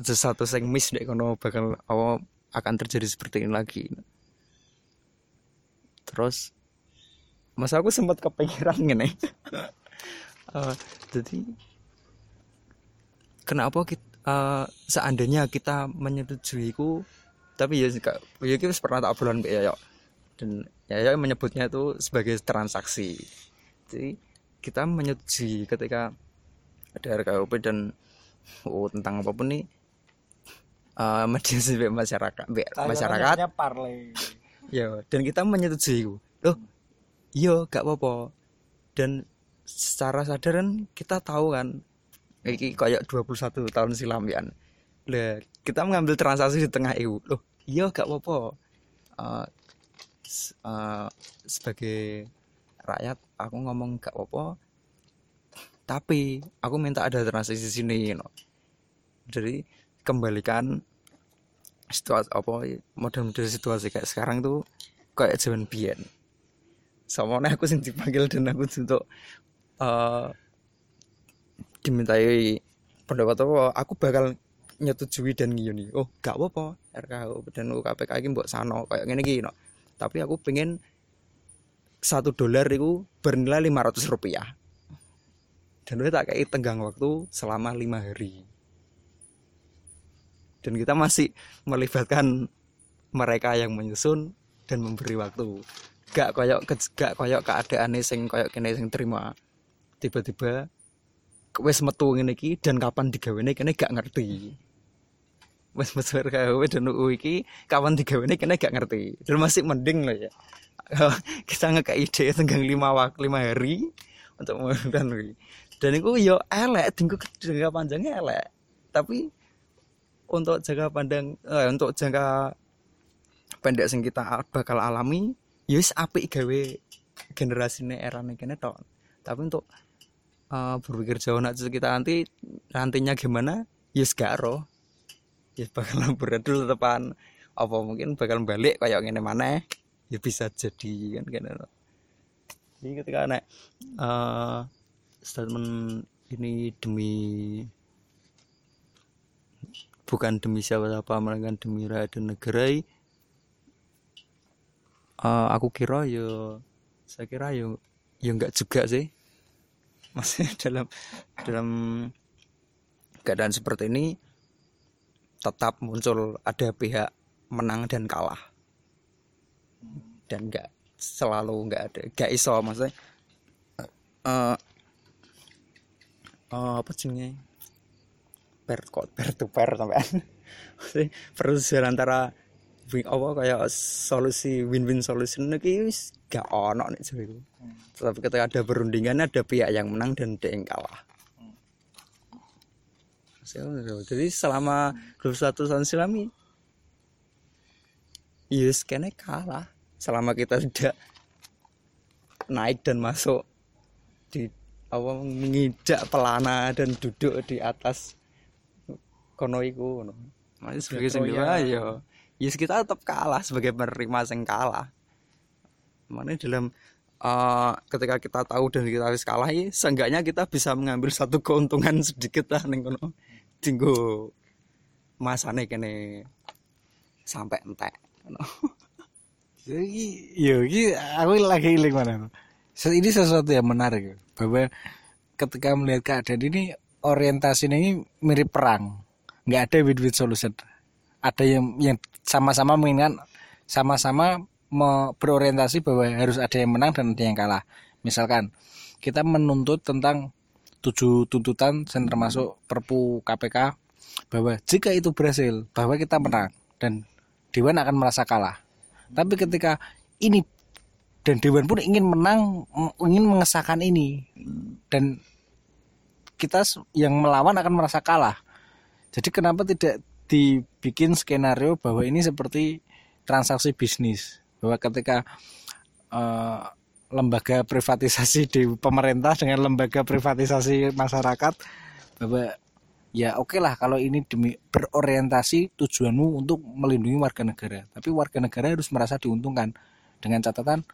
satu yang miss dek kono bakal apa akan terjadi seperti ini lagi. Terus masa aku sempat kepikiran gini *laughs* Eh, jadi kenapa kita, seandainya kita menyetujui ku tapi ya ya wis pernah tak mbek Yoyo dan Yoyo menyebutnya itu sebagai transaksi. Jadi kita menyetujui ketika ada RKUP dan oh, tentang apa pun nih eh mediasi mbek masyarakat mbek masyarakat. parley. Ya dan kita menyetujui iku. loh iya gak apa-apa. Dan secara sadar kan kita tahu kan iki kayak 21 tahun silam ya lah kita mengambil transaksi di tengah itu loh iya gak apa-apa. S- eh, sebagai rakyat aku ngomong gak apa-apa. Tapi aku minta ada transaksi di sini you know. jadi kembalikan situasi apa model-model situasi kayak sekarang tuh kayak zaman biyen. Sama aku sing dipanggil dan aku untuk eh dimintai pendapat apa aku bakal nyetujui dan ngiyuni oh gak apa-apa RKU dan UKPK ini mbok sano kayak ngene iki no. tapi aku pengen satu dolar itu bernilai 500 rupiah. Dan udah tak kayak tenggang waktu selama lima hari dan kita masih melibatkan mereka yang menyusun dan memberi waktu. Gak koyok gak koyok keadaan sing koyok kene sing terima. Tiba-tiba wes metu ngene iki dan kapan digawene kene gak ngerti. Wes metu *laughs* RKW dan UU iki kapan digawene kene gak ngerti. Dan masih mending loh ya. *laughs* Kita ngekak ide tenggang lima waktu lima hari untuk kuwi. dan itu yo elek tinggu panjangnya elek. Tapi untuk jangka pandang eh, untuk jangka pendek sing kita bakal alami ya wis apik gawe generasine era kene tok. Tapi untuk eh, berpikir jauh nak kita nanti nantinya gimana? Ya yes, gak roh. Ya bakal beradul tepan apa mungkin bakal balik kayak ngene mana ya bisa jadi kan kan jadi ketika nek eh, statement ini demi bukan demi siapa-siapa melainkan demi rakyat dan negara. Eh, aku kira ya saya kira ya ya enggak juga sih. Masih *laughs* dalam dalam keadaan seperti ini tetap muncul ada pihak menang dan kalah. Dan enggak selalu enggak ada enggak iso maksudnya. Eh eh, apa jenenge per kok per to per sampean *laughs* perselisihan antara win apa kayak solusi win-win solution iki wis gak ono nek jare Tetapi ketika ada perundingan ada pihak yang menang dan ada yang kalah. Jadi selama 21 tahun ini yes kene kalah. Selama kita tidak naik dan masuk di apa mengidak pelana dan duduk di atas kono iku ngono. Masih sebagai sing Troya. ya yes kita tetap kalah sebagai penerima sing kalah. Mana dalam eh, ketika kita tahu dan kita harus kalah ya seenggaknya kita bisa mengambil satu keuntungan sedikit lah ning kono. Tinggo masane kene sampai entek. ngono. Jadi, yo, iki aku lagi iling mana? Ini sesuatu yang menarik bahwa ketika melihat keadaan ini orientasinya ini mirip perang, nggak ada win-win solution. Ada yang yang sama-sama menginginkan sama-sama berorientasi bahwa harus ada yang menang dan ada yang kalah. Misalkan kita menuntut tentang tujuh tuntutan yang termasuk Perpu KPK bahwa jika itu berhasil bahwa kita menang dan Dewan akan merasa kalah. Tapi ketika ini dan Dewan pun ingin menang, ingin mengesahkan ini dan kita yang melawan akan merasa kalah. Jadi kenapa tidak dibikin skenario bahwa ini seperti transaksi bisnis? Bahwa ketika eh, lembaga privatisasi di pemerintah dengan lembaga privatisasi masyarakat bahwa ya oke lah kalau ini demi berorientasi tujuanmu untuk melindungi warga negara. Tapi warga negara harus merasa diuntungkan. Dengan catatan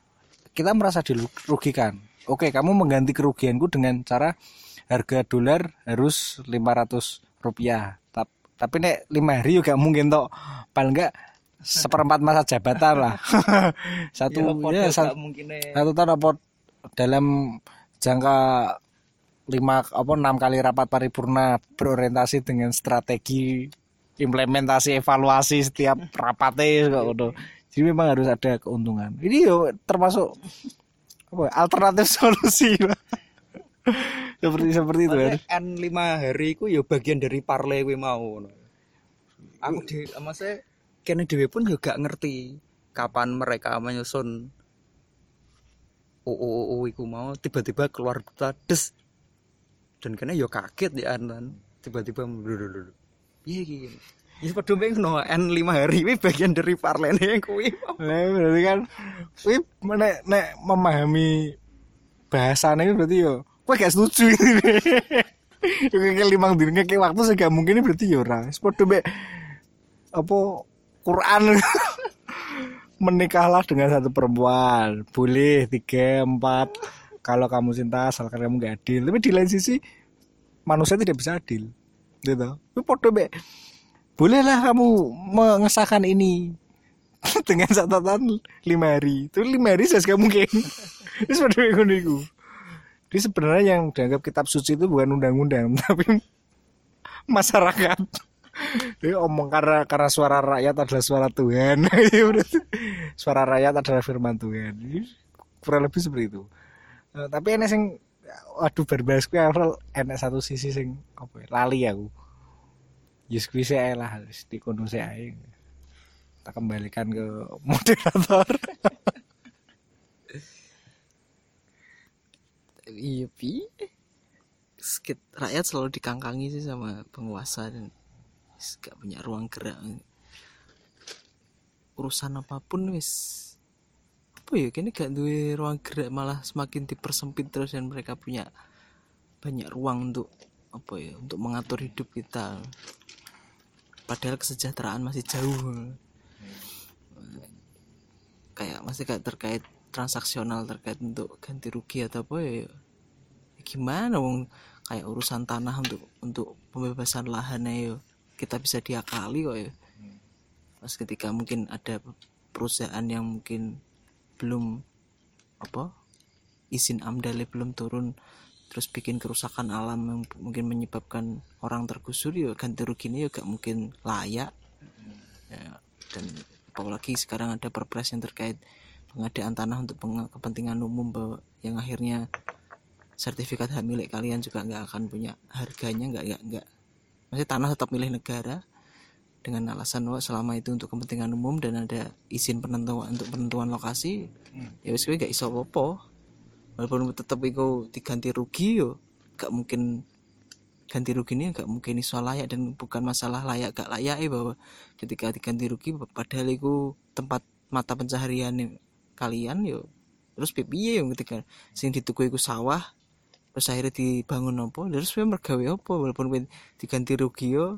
kita merasa dirugikan. Oke kamu mengganti kerugianku dengan cara harga dolar harus 500 rupiah. Tap- tapi nek lima hari juga mungkin toh paling enggak seperempat masa jabatan lah. *laughs* Satu ya, sa- mungkin satu tahun apa dalam jangka lima apa enam kali rapat paripurna berorientasi dengan strategi implementasi evaluasi setiap *laughs* rapatnya kok udah jadi memang harus ada keuntungan. Ini yo termasuk apa ya, alternatif *laughs* solusi lah. Seperti seperti itu ya N 5 hari ku ya bagian dari parle kuwi mau. Aku di maksudnya kene dhewe pun juga ngerti kapan mereka menyusun UU iku mau tiba-tiba keluar berita des dan kene yo kaget ya Anan tiba-tiba lho Iya iki. Ya padha mbek no N 5 hari ini bagian dari parlene kuwi. Nah, berarti kan wih nek nek memahami bahasanya itu berarti yo kowe gak setuju? *laughs* Ini. Kayak limang dino kayak waktu sih mungkin ini berarti yo ora. Wis padha mek apa Quran. *laughs* Menikahlah dengan satu perempuan. Boleh tiga empat. Kalau kamu cinta asalkan kamu gak adil. Tapi di lain sisi manusia tidak bisa adil. Gitu. Tapi podo be bolehlah kamu mengesahkan ini *laughs* dengan catatan lima hari. Itu lima hari saya mungkin. Itu seperti itu niku jadi sebenarnya yang dianggap kitab suci itu bukan undang-undang *laughs* tapi masyarakat. Dia omong karena karena suara rakyat adalah suara Tuhan. *laughs* Ya udah. suara rakyat adalah firman Tuhan. Ini kurang lebih seperti itu. Eh, tapi enek sing waduh berbahas kuwi enek satu sisi sing apa ya, lali aku. Yes kuwi ae lah wis dikono sih ae. Kita kembalikan ke moderator *laughs* iya pi. Skit, rakyat selalu dikangkangi sih sama penguasa dan gak punya ruang gerak. Urusan apa pun wis apa ya kini gak duwe ruang gerak malah semakin dipersempit terus dan mereka punya banyak ruang untuk apa ya untuk mengatur hidup kita. Padahal kesejahteraan masih jauh. Kayak masih kayak terkait transaksional terkait untuk ganti rugi atau apa ya, ya gimana wong? Kayak urusan tanah untuk untuk pembebasan lahan ya kita bisa diakali kok ya. Pas ketika mungkin ada perusahaan yang mungkin belum apa izin amdalnya belum turun terus bikin kerusakan alam yang mungkin menyebabkan orang tergusur ya ganti ruginya ya gak mungkin layak. Ya, dan apalagi sekarang ada perpres yang terkait pengadaan tanah untuk kepentingan umum bahwa yang akhirnya sertifikat hak milik kalian juga nggak akan punya harganya nggak nggak nggak. Masih tanah tetap milik negara dengan alasan bahwa selama itu untuk kepentingan umum dan ada izin penentuan untuk penentuan lokasi ya wis kowe gak iso apa walaupun tetap itu diganti rugi yo gak mungkin ganti rugi ini gak mungkin iso layak dan bukan masalah layak gak layak ya bahwa ketika diganti rugi padahal itu tempat mata pencaharian kalian yo. Terus piye yo ketika sing dituku iku sawah terus akhirnya dibangun apa? Terus kowe mergawe apa? Walaupun kowe diganti rugi yo.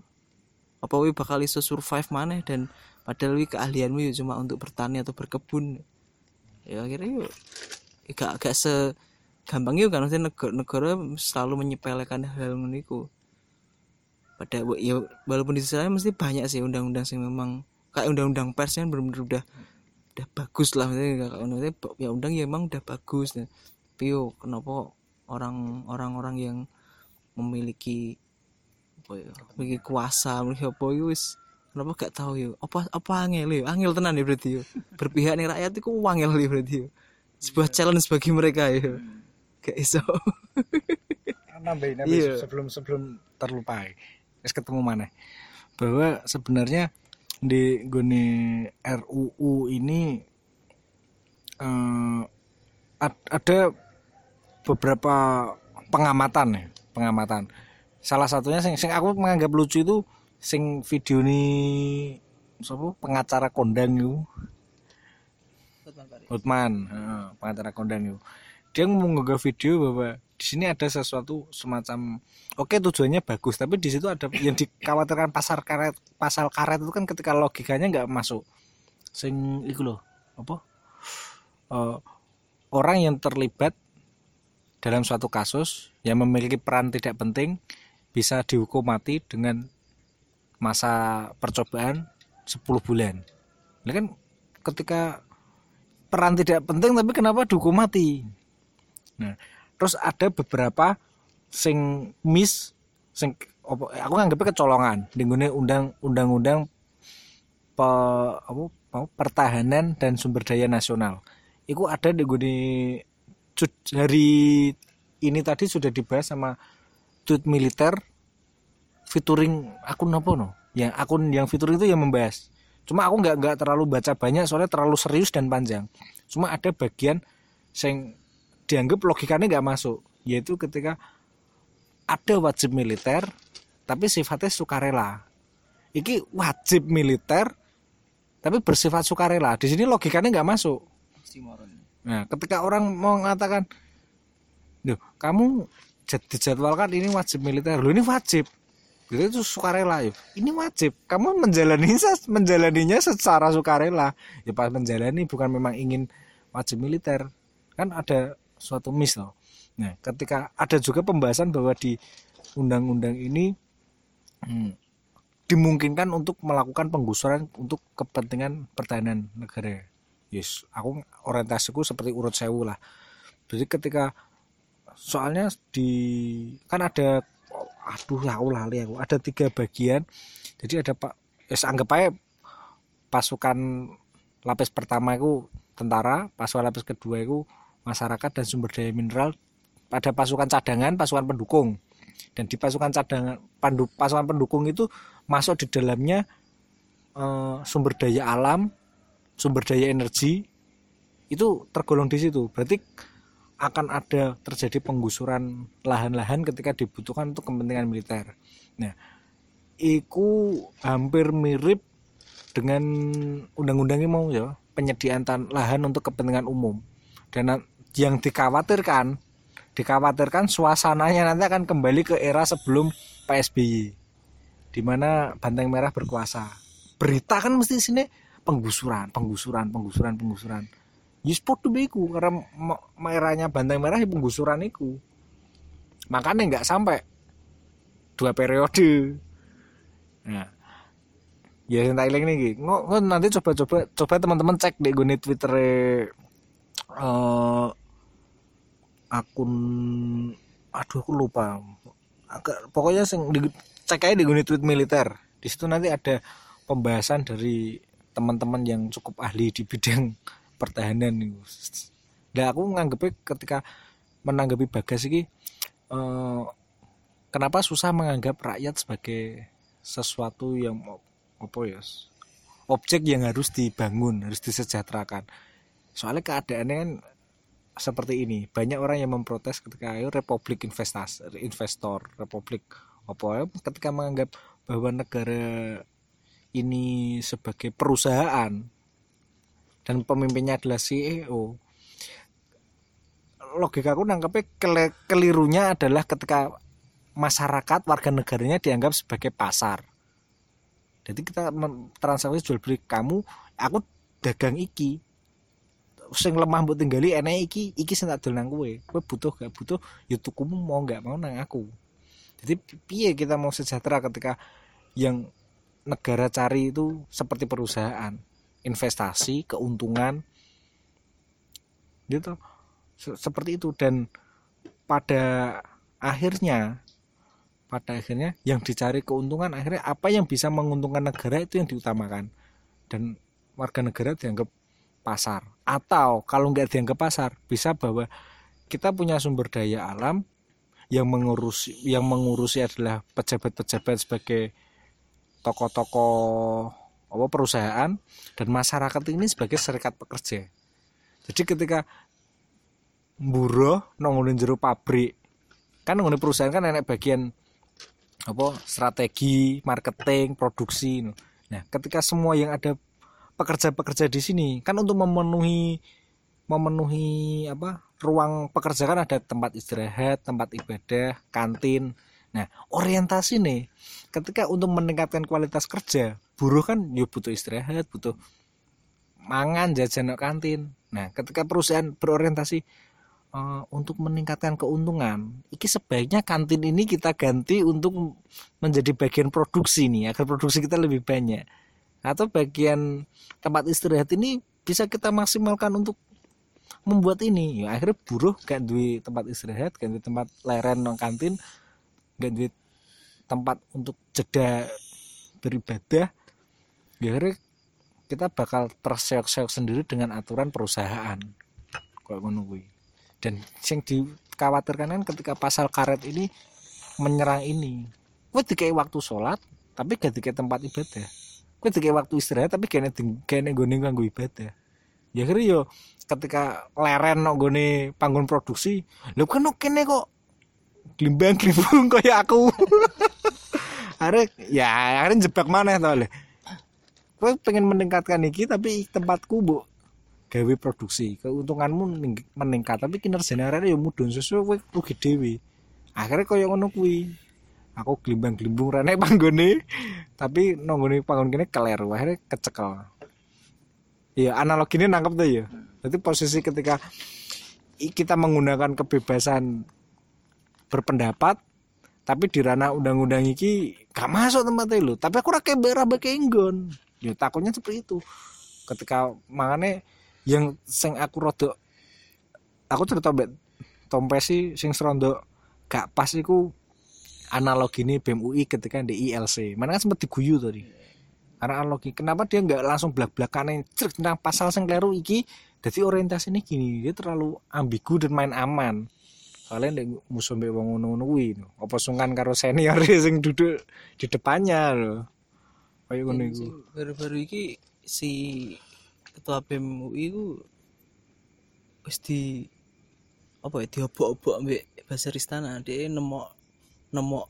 Apa kowe bakal iso survive maneh dan padahal wi keahlianmu ya cuma untuk bertani atau berkebun. Ya akhirnya yuk gak gak se gampang yuk kan. Maksudnya negara, negara selalu menyepelekan hal ngono iku pada ya walaupun di sisi lain mesti banyak sih undang-undang sing memang kayak undang-undang pers kan benar-benar udah udah bagus lah maksudnya kayak maksudnya ya undang ya emang udah bagus. Nah. tapi yo kenapa orang orang-orang yang memiliki apa ya memiliki kuasa memiliki apa wis kenapa gak tahu ya apa apa angel ya angel tenan ya berarti ya berpihak nih rakyat itu wangel ya berarti ya sebuah challenge bagi mereka ya gak iso. Nambahin Iya. sebelum sebelum terlupa Wis ketemu mana bahwa sebenarnya di gone RUU ini eh, ad- ada beberapa pengamatan ya pengamatan. Salah satunya sing, sing aku menganggap lucu itu sing video ini siapa? Pengacara kondang itu. Hotman, pengacara kondang itu. Dia mengunggah video bahwa di sini ada sesuatu semacam oke tujuannya bagus, tapi di situ ada yang dikhawatirkan pasar karet, pasal karet itu kan ketika logikanya nggak masuk. Sing iku loh, apa? Eh, orang yang terlibat dalam suatu kasus yang memiliki peran tidak penting bisa dihukum mati dengan masa percobaan 10 bulan. Nah kan ketika peran tidak penting tapi kenapa dihukum mati? Nah, terus ada beberapa sing miss sing opo aku nganggepnya kecolongan dengan undang undang-undang pe, apa, pertahanan dan sumber daya nasional. Itu ada di gune cut- hari ini tadi sudah dibahas sama tweet militer featuring akun apa no? Yang akun yang featuring itu yang membahas. Cuma aku nggak nggak terlalu baca banyak soalnya terlalu serius dan panjang. Cuma ada bagian yang dianggap logikanya nggak masuk, yaitu ketika ada wajib militer tapi sifatnya sukarela. Iki wajib militer tapi bersifat sukarela. Di sini logikanya nggak masuk. Nah, ketika orang mau mengatakan, "Loh, kamu jad- dijadwalkan ini wajib militer." Loh, ini wajib. Gitu itu sukarela ya. Ini wajib. Kamu menjalani menjalaninya secara sukarela. Ya pas menjalani bukan memang ingin wajib militer. Kan ada suatu miss loh. Nah, ketika ada juga pembahasan bahwa di undang-undang ini hmm, dimungkinkan untuk melakukan penggusuran untuk kepentingan pertahanan negara. Yes, aku orientasiku seperti urut sewu lah. Jadi ketika soalnya di kan ada aduh ya aku lali aku ada tiga bagian jadi ada pak ya anggap aja pasukan lapis pertama itu tentara pasukan lapis kedua itu masyarakat dan sumber daya mineral ada pasukan cadangan pasukan pendukung dan di pasukan cadangan pandu, pasukan pendukung itu masuk di dalamnya eh, sumber daya alam sumber daya energi itu tergolong di situ berarti akan ada terjadi penggusuran lahan-lahan ketika dibutuhkan untuk kepentingan militer. Nah, itu hampir mirip dengan undang-undang ini mau ya penyediaan lahan untuk kepentingan umum. Dan yang dikhawatirkan, dikhawatirkan suasananya nanti akan kembali ke era sebelum PSBY, di mana Banteng Merah berkuasa. Berita kan mesti di sini penggusuran, penggusuran, penggusuran, penggusuran. Yus podo iku karena ma- ma- eranya Banteng Merah ya penggusuran iku. Makanya nggak sampai dua periode. Nah, ya yang tak nih, nanti coba-coba coba teman-teman cek deh gue Twitter eh akun aduh aku lupa. Agak pokoknya sing cek aja di tweet militer. Di situ nanti ada pembahasan dari teman-teman yang cukup ahli di bidang *laughs* pertahanan itu. Dan aku nganggepnya ketika menanggapi bagas ini eh, kenapa susah menganggap rakyat sebagai sesuatu yang apa ya objek yang harus dibangun harus disejahterakan? Soalnya keadaannya kan seperti ini. Banyak orang yang memprotes ketika ayo republik investasi investor republik apa ketika menganggap bahwa negara ini sebagai perusahaan dan pemimpinnya adalah CEO logika aku nangkepnya kelirunya adalah ketika masyarakat warga negaranya dianggap sebagai pasar. Jadi kita transaksi jual beli kamu aku dagang iki sing lemah mbok tinggali enek iki iki sing tak dol nang kowe kowe butuh gak butuh ya tukumu mau gak mau nang aku. Jadi piye kita mau sejahtera ketika yang negara cari itu seperti perusahaan? Investasi keuntungan. Gitu. Se- seperti itu. Dan pada akhirnya pada akhirnya yang dicari keuntungan akhirnya apa yang bisa menguntungkan negara itu yang diutamakan. Dan warga negara dianggap pasar. Atau kalau nggak dianggap pasar bisa bahwa kita punya sumber daya alam yang mengurusi yang mengurusi adalah pejabat-pejabat sebagai tokoh-tokoh apa perusahaan dan masyarakat ini sebagai serikat pekerja. Jadi ketika buruh nongolin jero pabrik kan nongolin perusahaan kan enak bagian apa strategi marketing produksi. Nah ketika semua yang ada pekerja-pekerja di sini. Kan untuk memenuhi memenuhi apa ruang pekerja kan ada tempat istirahat tempat ibadah kantin. Nah orientasi nih ketika untuk meningkatkan kualitas kerja buruh kan ya butuh istirahat butuh mangan jajan kantin. Nah ketika perusahaan berorientasi eh, untuk meningkatkan keuntungan iki sebaiknya kantin ini kita ganti untuk menjadi bagian produksi nih agar produksi kita lebih banyak atau bagian tempat istirahat ini bisa kita maksimalkan untuk membuat ini. Ya akhirnya buruh gak duit tempat istirahat gak duit tempat leren nang kantin gak duit tempat untuk jeda beribadah. Ya akhirnya kita bakal terseok-seok sendiri dengan aturan perusahaan. Ngono kuwi. Dan yang dikhawatirkan kan ketika pasal karet ini menyerang ini. Kowe dikai waktu sholat tapi gak dikai tempat ibadah kowe dikai waktu istirahat tapi kayaknya kayaknya gue nganggo ibadah ya. Akhirnya yo ketika leren no gone panggon produksi lho kan kene kok glimbang glimbung kayak aku. *laughs* Akhirnya ya akhirnya jebak mana tau le gue pengen meningkatkan iki tapi tempatku bu gawe produksi. Keuntunganmu ning- meningkat tapi kinerjanya arek ya mudun sesuai kowe rugi dhewe. Akhirnya koyo ngono aku glimbang-glimbung rene panggone. Tapi nonggone panggon kene keler akhirnya kecekel. Ya analogi ini nangkep tuh ya jadi posisi ketika kita menggunakan kebebasan berpendapat tapi di ranah undang-undang iki gak masuk tempatnya lo tapi aku rakyat berah enggon ya takutnya seperti itu. Ketika makanya yang sing aku rodok aku cerita mbak Tompesi sing serondo gak pas iku analogi ini BEM UI ketika di ILC mana kan sempat diguyu tadi. Karena analogi kenapa dia nggak langsung belak-belakan cek tentang pasal sing kleru iki? Jadi orientasi ini gini dia terlalu ambigu dan main aman. Soalnya ndek musuh mbek wong apa sungkan karo senior *laughs* sing duduk di depannya loh kayak ngono iku. Sing baru-baru iki si ketua BEM UI ku wis di apa ya diobok-obok ambek Basar Istana. Dia nemok nemok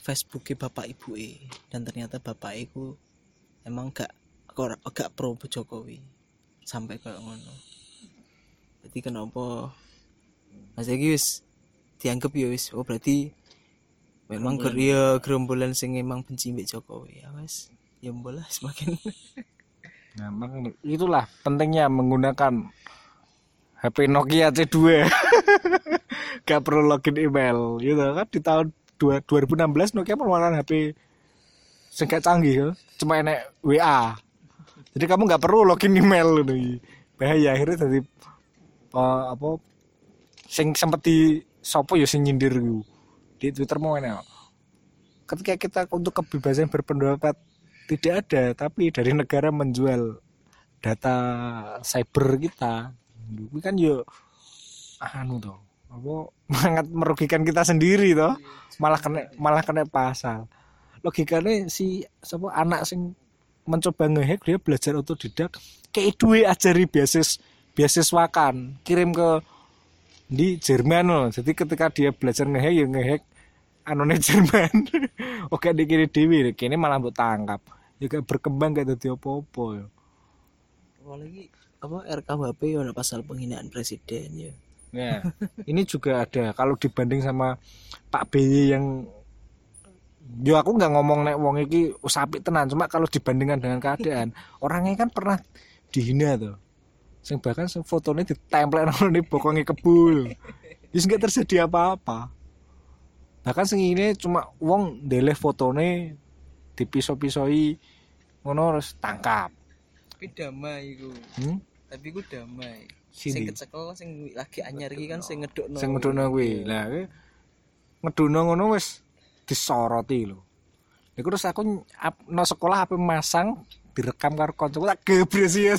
Facebooknya bapak ibu dan ternyata bapak iku emang gak gak, pro Jokowi sampai kayak ngono. Jadi kenapa? Mas Egi wis dianggap ya wis oh berarti memang ger ya gerombolan sing emang benci mbek Jokowi. Ya wis. Ya bola *laughs* semakin. Nah, itulah pentingnya menggunakan HP Nokia C2. *laughs* Gak perlu login email, gitu kan di tahun dua- 2016 Nokia mengeluarkan HP gak canggih, ya. cuma enek WA. Jadi kamu nggak perlu login email gitu. Bahaya akhirnya tadi eh, apa sing sempet di sopo ya sing nyindir gitu. Di Twitter mau enek. Ketika kita untuk kebebasan berpendapat tidak ada tapi dari negara menjual data cyber kita itu kan yo anu tuh apa? *laughs* Sangat merugikan kita sendiri toh. Malah kena malah kena pasal logikanya si siapa anak sing mencoba ngehack dia belajar otodidak kayak duit ajari beasis beasiswakan. Kirim ke di Jerman loh. Jadi ketika dia belajar ngehack ya ngehack anone *laughs* Jerman. Oke dikira dewi kini malah buat tangkap. Juga berkembang gak jadi apa-apa ya. Apalagi apa RKUHP ya pasal penghinaan presiden ya Nah, *laughs* ini juga ada kalau dibanding sama Pak BY yang Yo aku nggak ngomong nek wong iki usapik tenan, cuma kalau dibandingkan dengan keadaan, *laughs* orangnya kan pernah dihina tuh. Sing bahkan sing fotonya ditempel nang di bokonge kebul. Wis nggak terjadi apa-apa. Bahkan sing ini cuma wong ndeleh fotone dipisau-pisoi ngono terus tangkap. tapi damai iku Hmm? tapi iku damai. Sing kecekel sing lagi anyar iki kan sing ngedukno sing ngedukno kuwi. Lah kuwi ngedukno ngono wis disoroti lho. Iku terus aku no sekolah apa masang direkam karo kancaku tak gebres ya.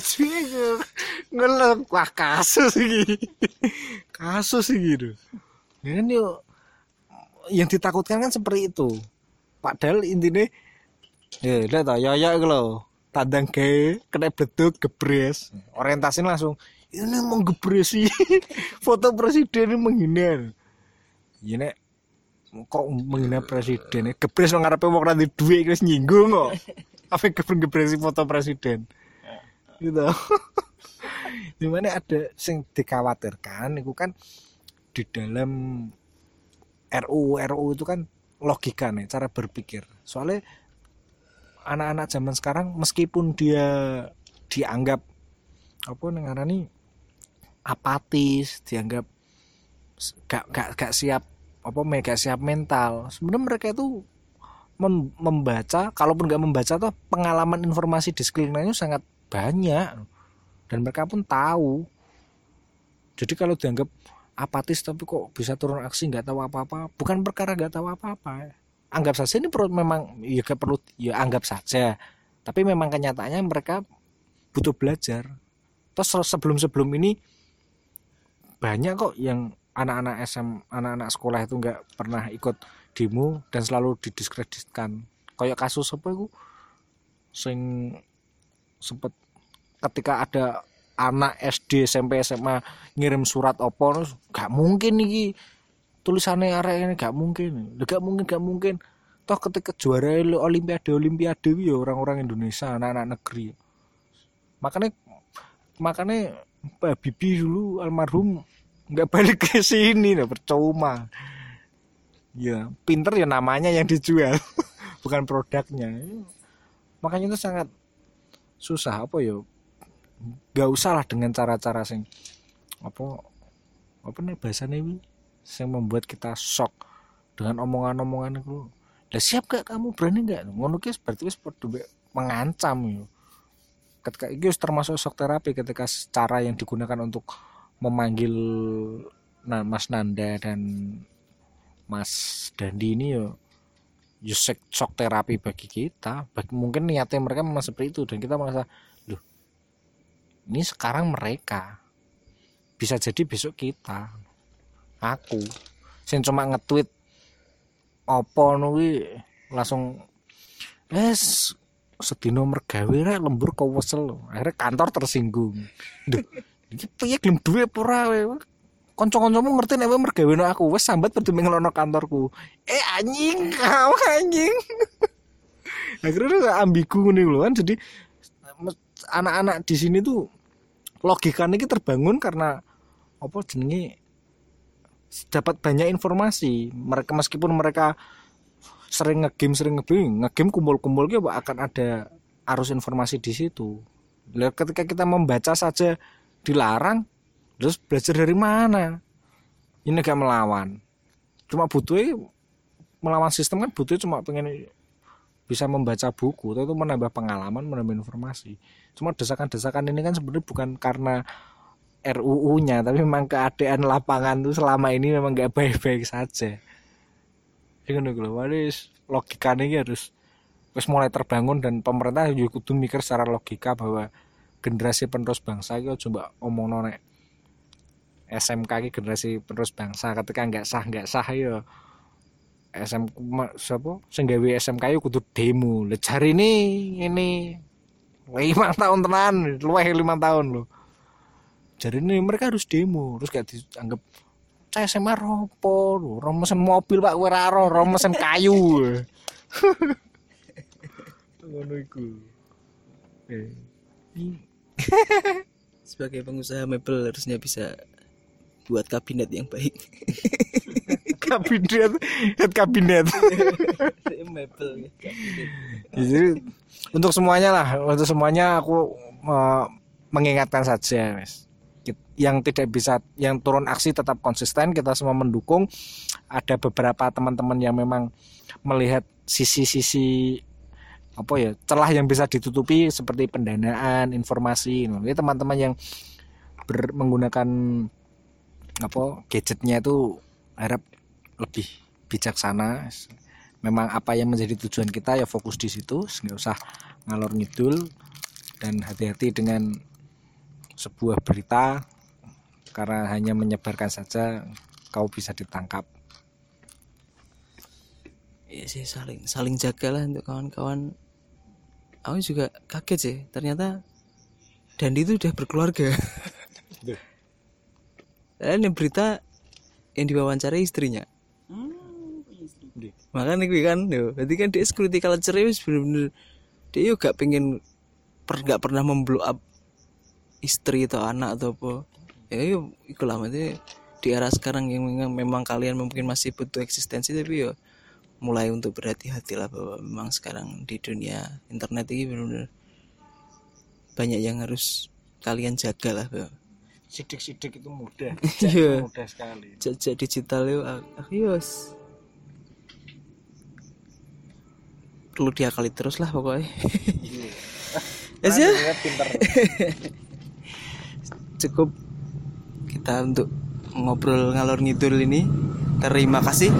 Ngeleng wah kasus iki. *laughs* kasus iki lho. Ya kan yo yang ditakutkan kan seperti itu. Padahal intinya ya lihat ya ya lho. Tandang gawe kena beduk gebres. Orientasinya langsung ini mau gebres sih. *laughs* Foto presiden ini menghina. Ya nek kok menghina presiden gebres nang ngarepe wong ra duwe wis nyinggung kok. *laughs* Apa gebres foto presiden. Gitu. *laughs* Di mana ada sing dikhawatirkan itu kan di dalam RUU RUU itu kan logika nih cara berpikir. Soalnya anak-anak zaman sekarang meskipun dia dianggap apa nih apatis, dianggap gak gak gak siap apa me- gak siap mental. Sebenarnya mereka itu mem- membaca, kalaupun nggak membaca tuh pengalaman informasi di sekelilingnya sangat banyak dan mereka pun tahu. Jadi kalau dianggap apatis tapi kok bisa turun aksi nggak tahu apa-apa bukan perkara nggak tahu apa-apa anggap saja ini perlu memang ya perlu ya anggap saja tapi memang kenyataannya mereka butuh belajar terus sebelum sebelum ini banyak kok yang anak-anak SM anak-anak sekolah itu nggak pernah ikut demo dan selalu didiskreditkan. Kayak kasus apa itu? Sing sempet ketika ada anak SD SMP SMA ngirim surat opo gak mungkin nih tulisannya area ini gak mungkin. Gak mungkin gak mungkin. Toh ketika juara olimpiade olimpiade ya orang-orang Indonesia anak-anak negeri. Makanya makanya Pak Bibi dulu almarhum nggak balik ke sini lah percuma. Ya pinter ya namanya yang dijual *laughs* bukan produknya. Makanya itu sangat susah apa ya gak usah lah dengan cara-cara sing apa apa nih bahasanya ini yang membuat kita shock dengan omongan-omongan itu. Lah siap gak kamu? Berani gak ngono berarti wis mengancam ya ketika itu termasuk shock terapi ketika cara yang digunakan untuk memanggil nah, Mas Nanda dan Mas Dandi ini yo yo shock terapi bagi kita bagi, mungkin niatnya mereka memang seperti itu dan kita merasa loh ini sekarang mereka. Bisa jadi besok kita aku saya cuma nge-tweet opo nui langsung es sedino mergawe rek lembur kau wesel. Akhirnya kantor tersinggung. Duh, iki piye gelem duwe apa ora kanca-kancamu ngerti nek mergawe aku wis sambat berarti ngelono kantorku. Eh anjing kau anjing. *laughs* Akhirnya ambigu nih loh kan. Jadi anak-anak di sini tuh logikanya ini terbangun karena apa jenenge? Dapat banyak informasi. Mereka meskipun mereka sering ngegame sering ngegame ngegame kumpul-kumpul gitu akan ada arus informasi di situ. Lalu ketika kita membaca saja dilarang terus belajar dari mana? Ini gak melawan. Cuma butuh melawan sistem kan butuh cuma pengen bisa membaca buku itu menambah pengalaman menambah informasi. Cuma desakan-desakan ini kan sebenarnya bukan karena RUU-nya tapi memang keadaan lapangan tuh selama ini memang gak baik-baik saja ini kan waris logikanya ini harus harus mulai terbangun dan pemerintah juga kudu mikir secara logika bahwa generasi penerus bangsa itu coba omong nonek SMK ini generasi penerus bangsa. Ketika nggak sah nggak sah ya SMK siapa senggawi SMK itu kudu demo. Lejar ini ini lima tahun tenan luwih lima tahun loh jadi ini mereka harus demo terus gak dianggap saya SMA ropo lho mesin mobil pak weraro mesin kayu. *laughs* Ngono iku. Eh. *laughs* Sebagai pengusaha mebel harusnya bisa buat kabinet yang baik. *laughs* Kabinet head kabinet. Mebel jadi untuk semuanya lah untuk semuanya aku uh, mengingatkan saja mas yang tidak bisa yang turun aksi tetap konsisten kita semua mendukung. Ada beberapa teman-teman yang memang melihat sisi-sisi apa ya celah yang bisa ditutupi seperti pendanaan informasi ini teman-teman yang ber, menggunakan apa gadgetnya itu harap lebih bijaksana. Memang apa yang menjadi tujuan kita ya fokus di situ nggak usah ngalor ngidul dan hati-hati dengan sebuah berita karena hanya menyebarkan saja kau bisa ditangkap. Iya sih saling saling jaga lah untuk kawan-kawan. Aku juga kaget sih ternyata Dandi itu udah berkeluarga. *laughs* Dan yang berita yang diwawancara istrinya. Makanya gue kan yo berarti kan dia security culture serius bener-bener dia juga pengen per nggak pernah memblow up istri atau anak atau apa ya yo ikulah maksudnya di era sekarang yang memang, kalian mungkin masih butuh eksistensi tapi yo mulai untuk berhati-hati lah bahwa memang sekarang di dunia internet ini benar-benar banyak yang harus kalian jaga lah bahwa sidik-sidik itu mudah. *laughs* Iya. Mudah sekali. Jejak digital itu yos perlu diakali terus lah pokoknya. *laughs* Ya sih. *laughs* cukup kita untuk ngobrol ngalor ngidul ini. Terima kasih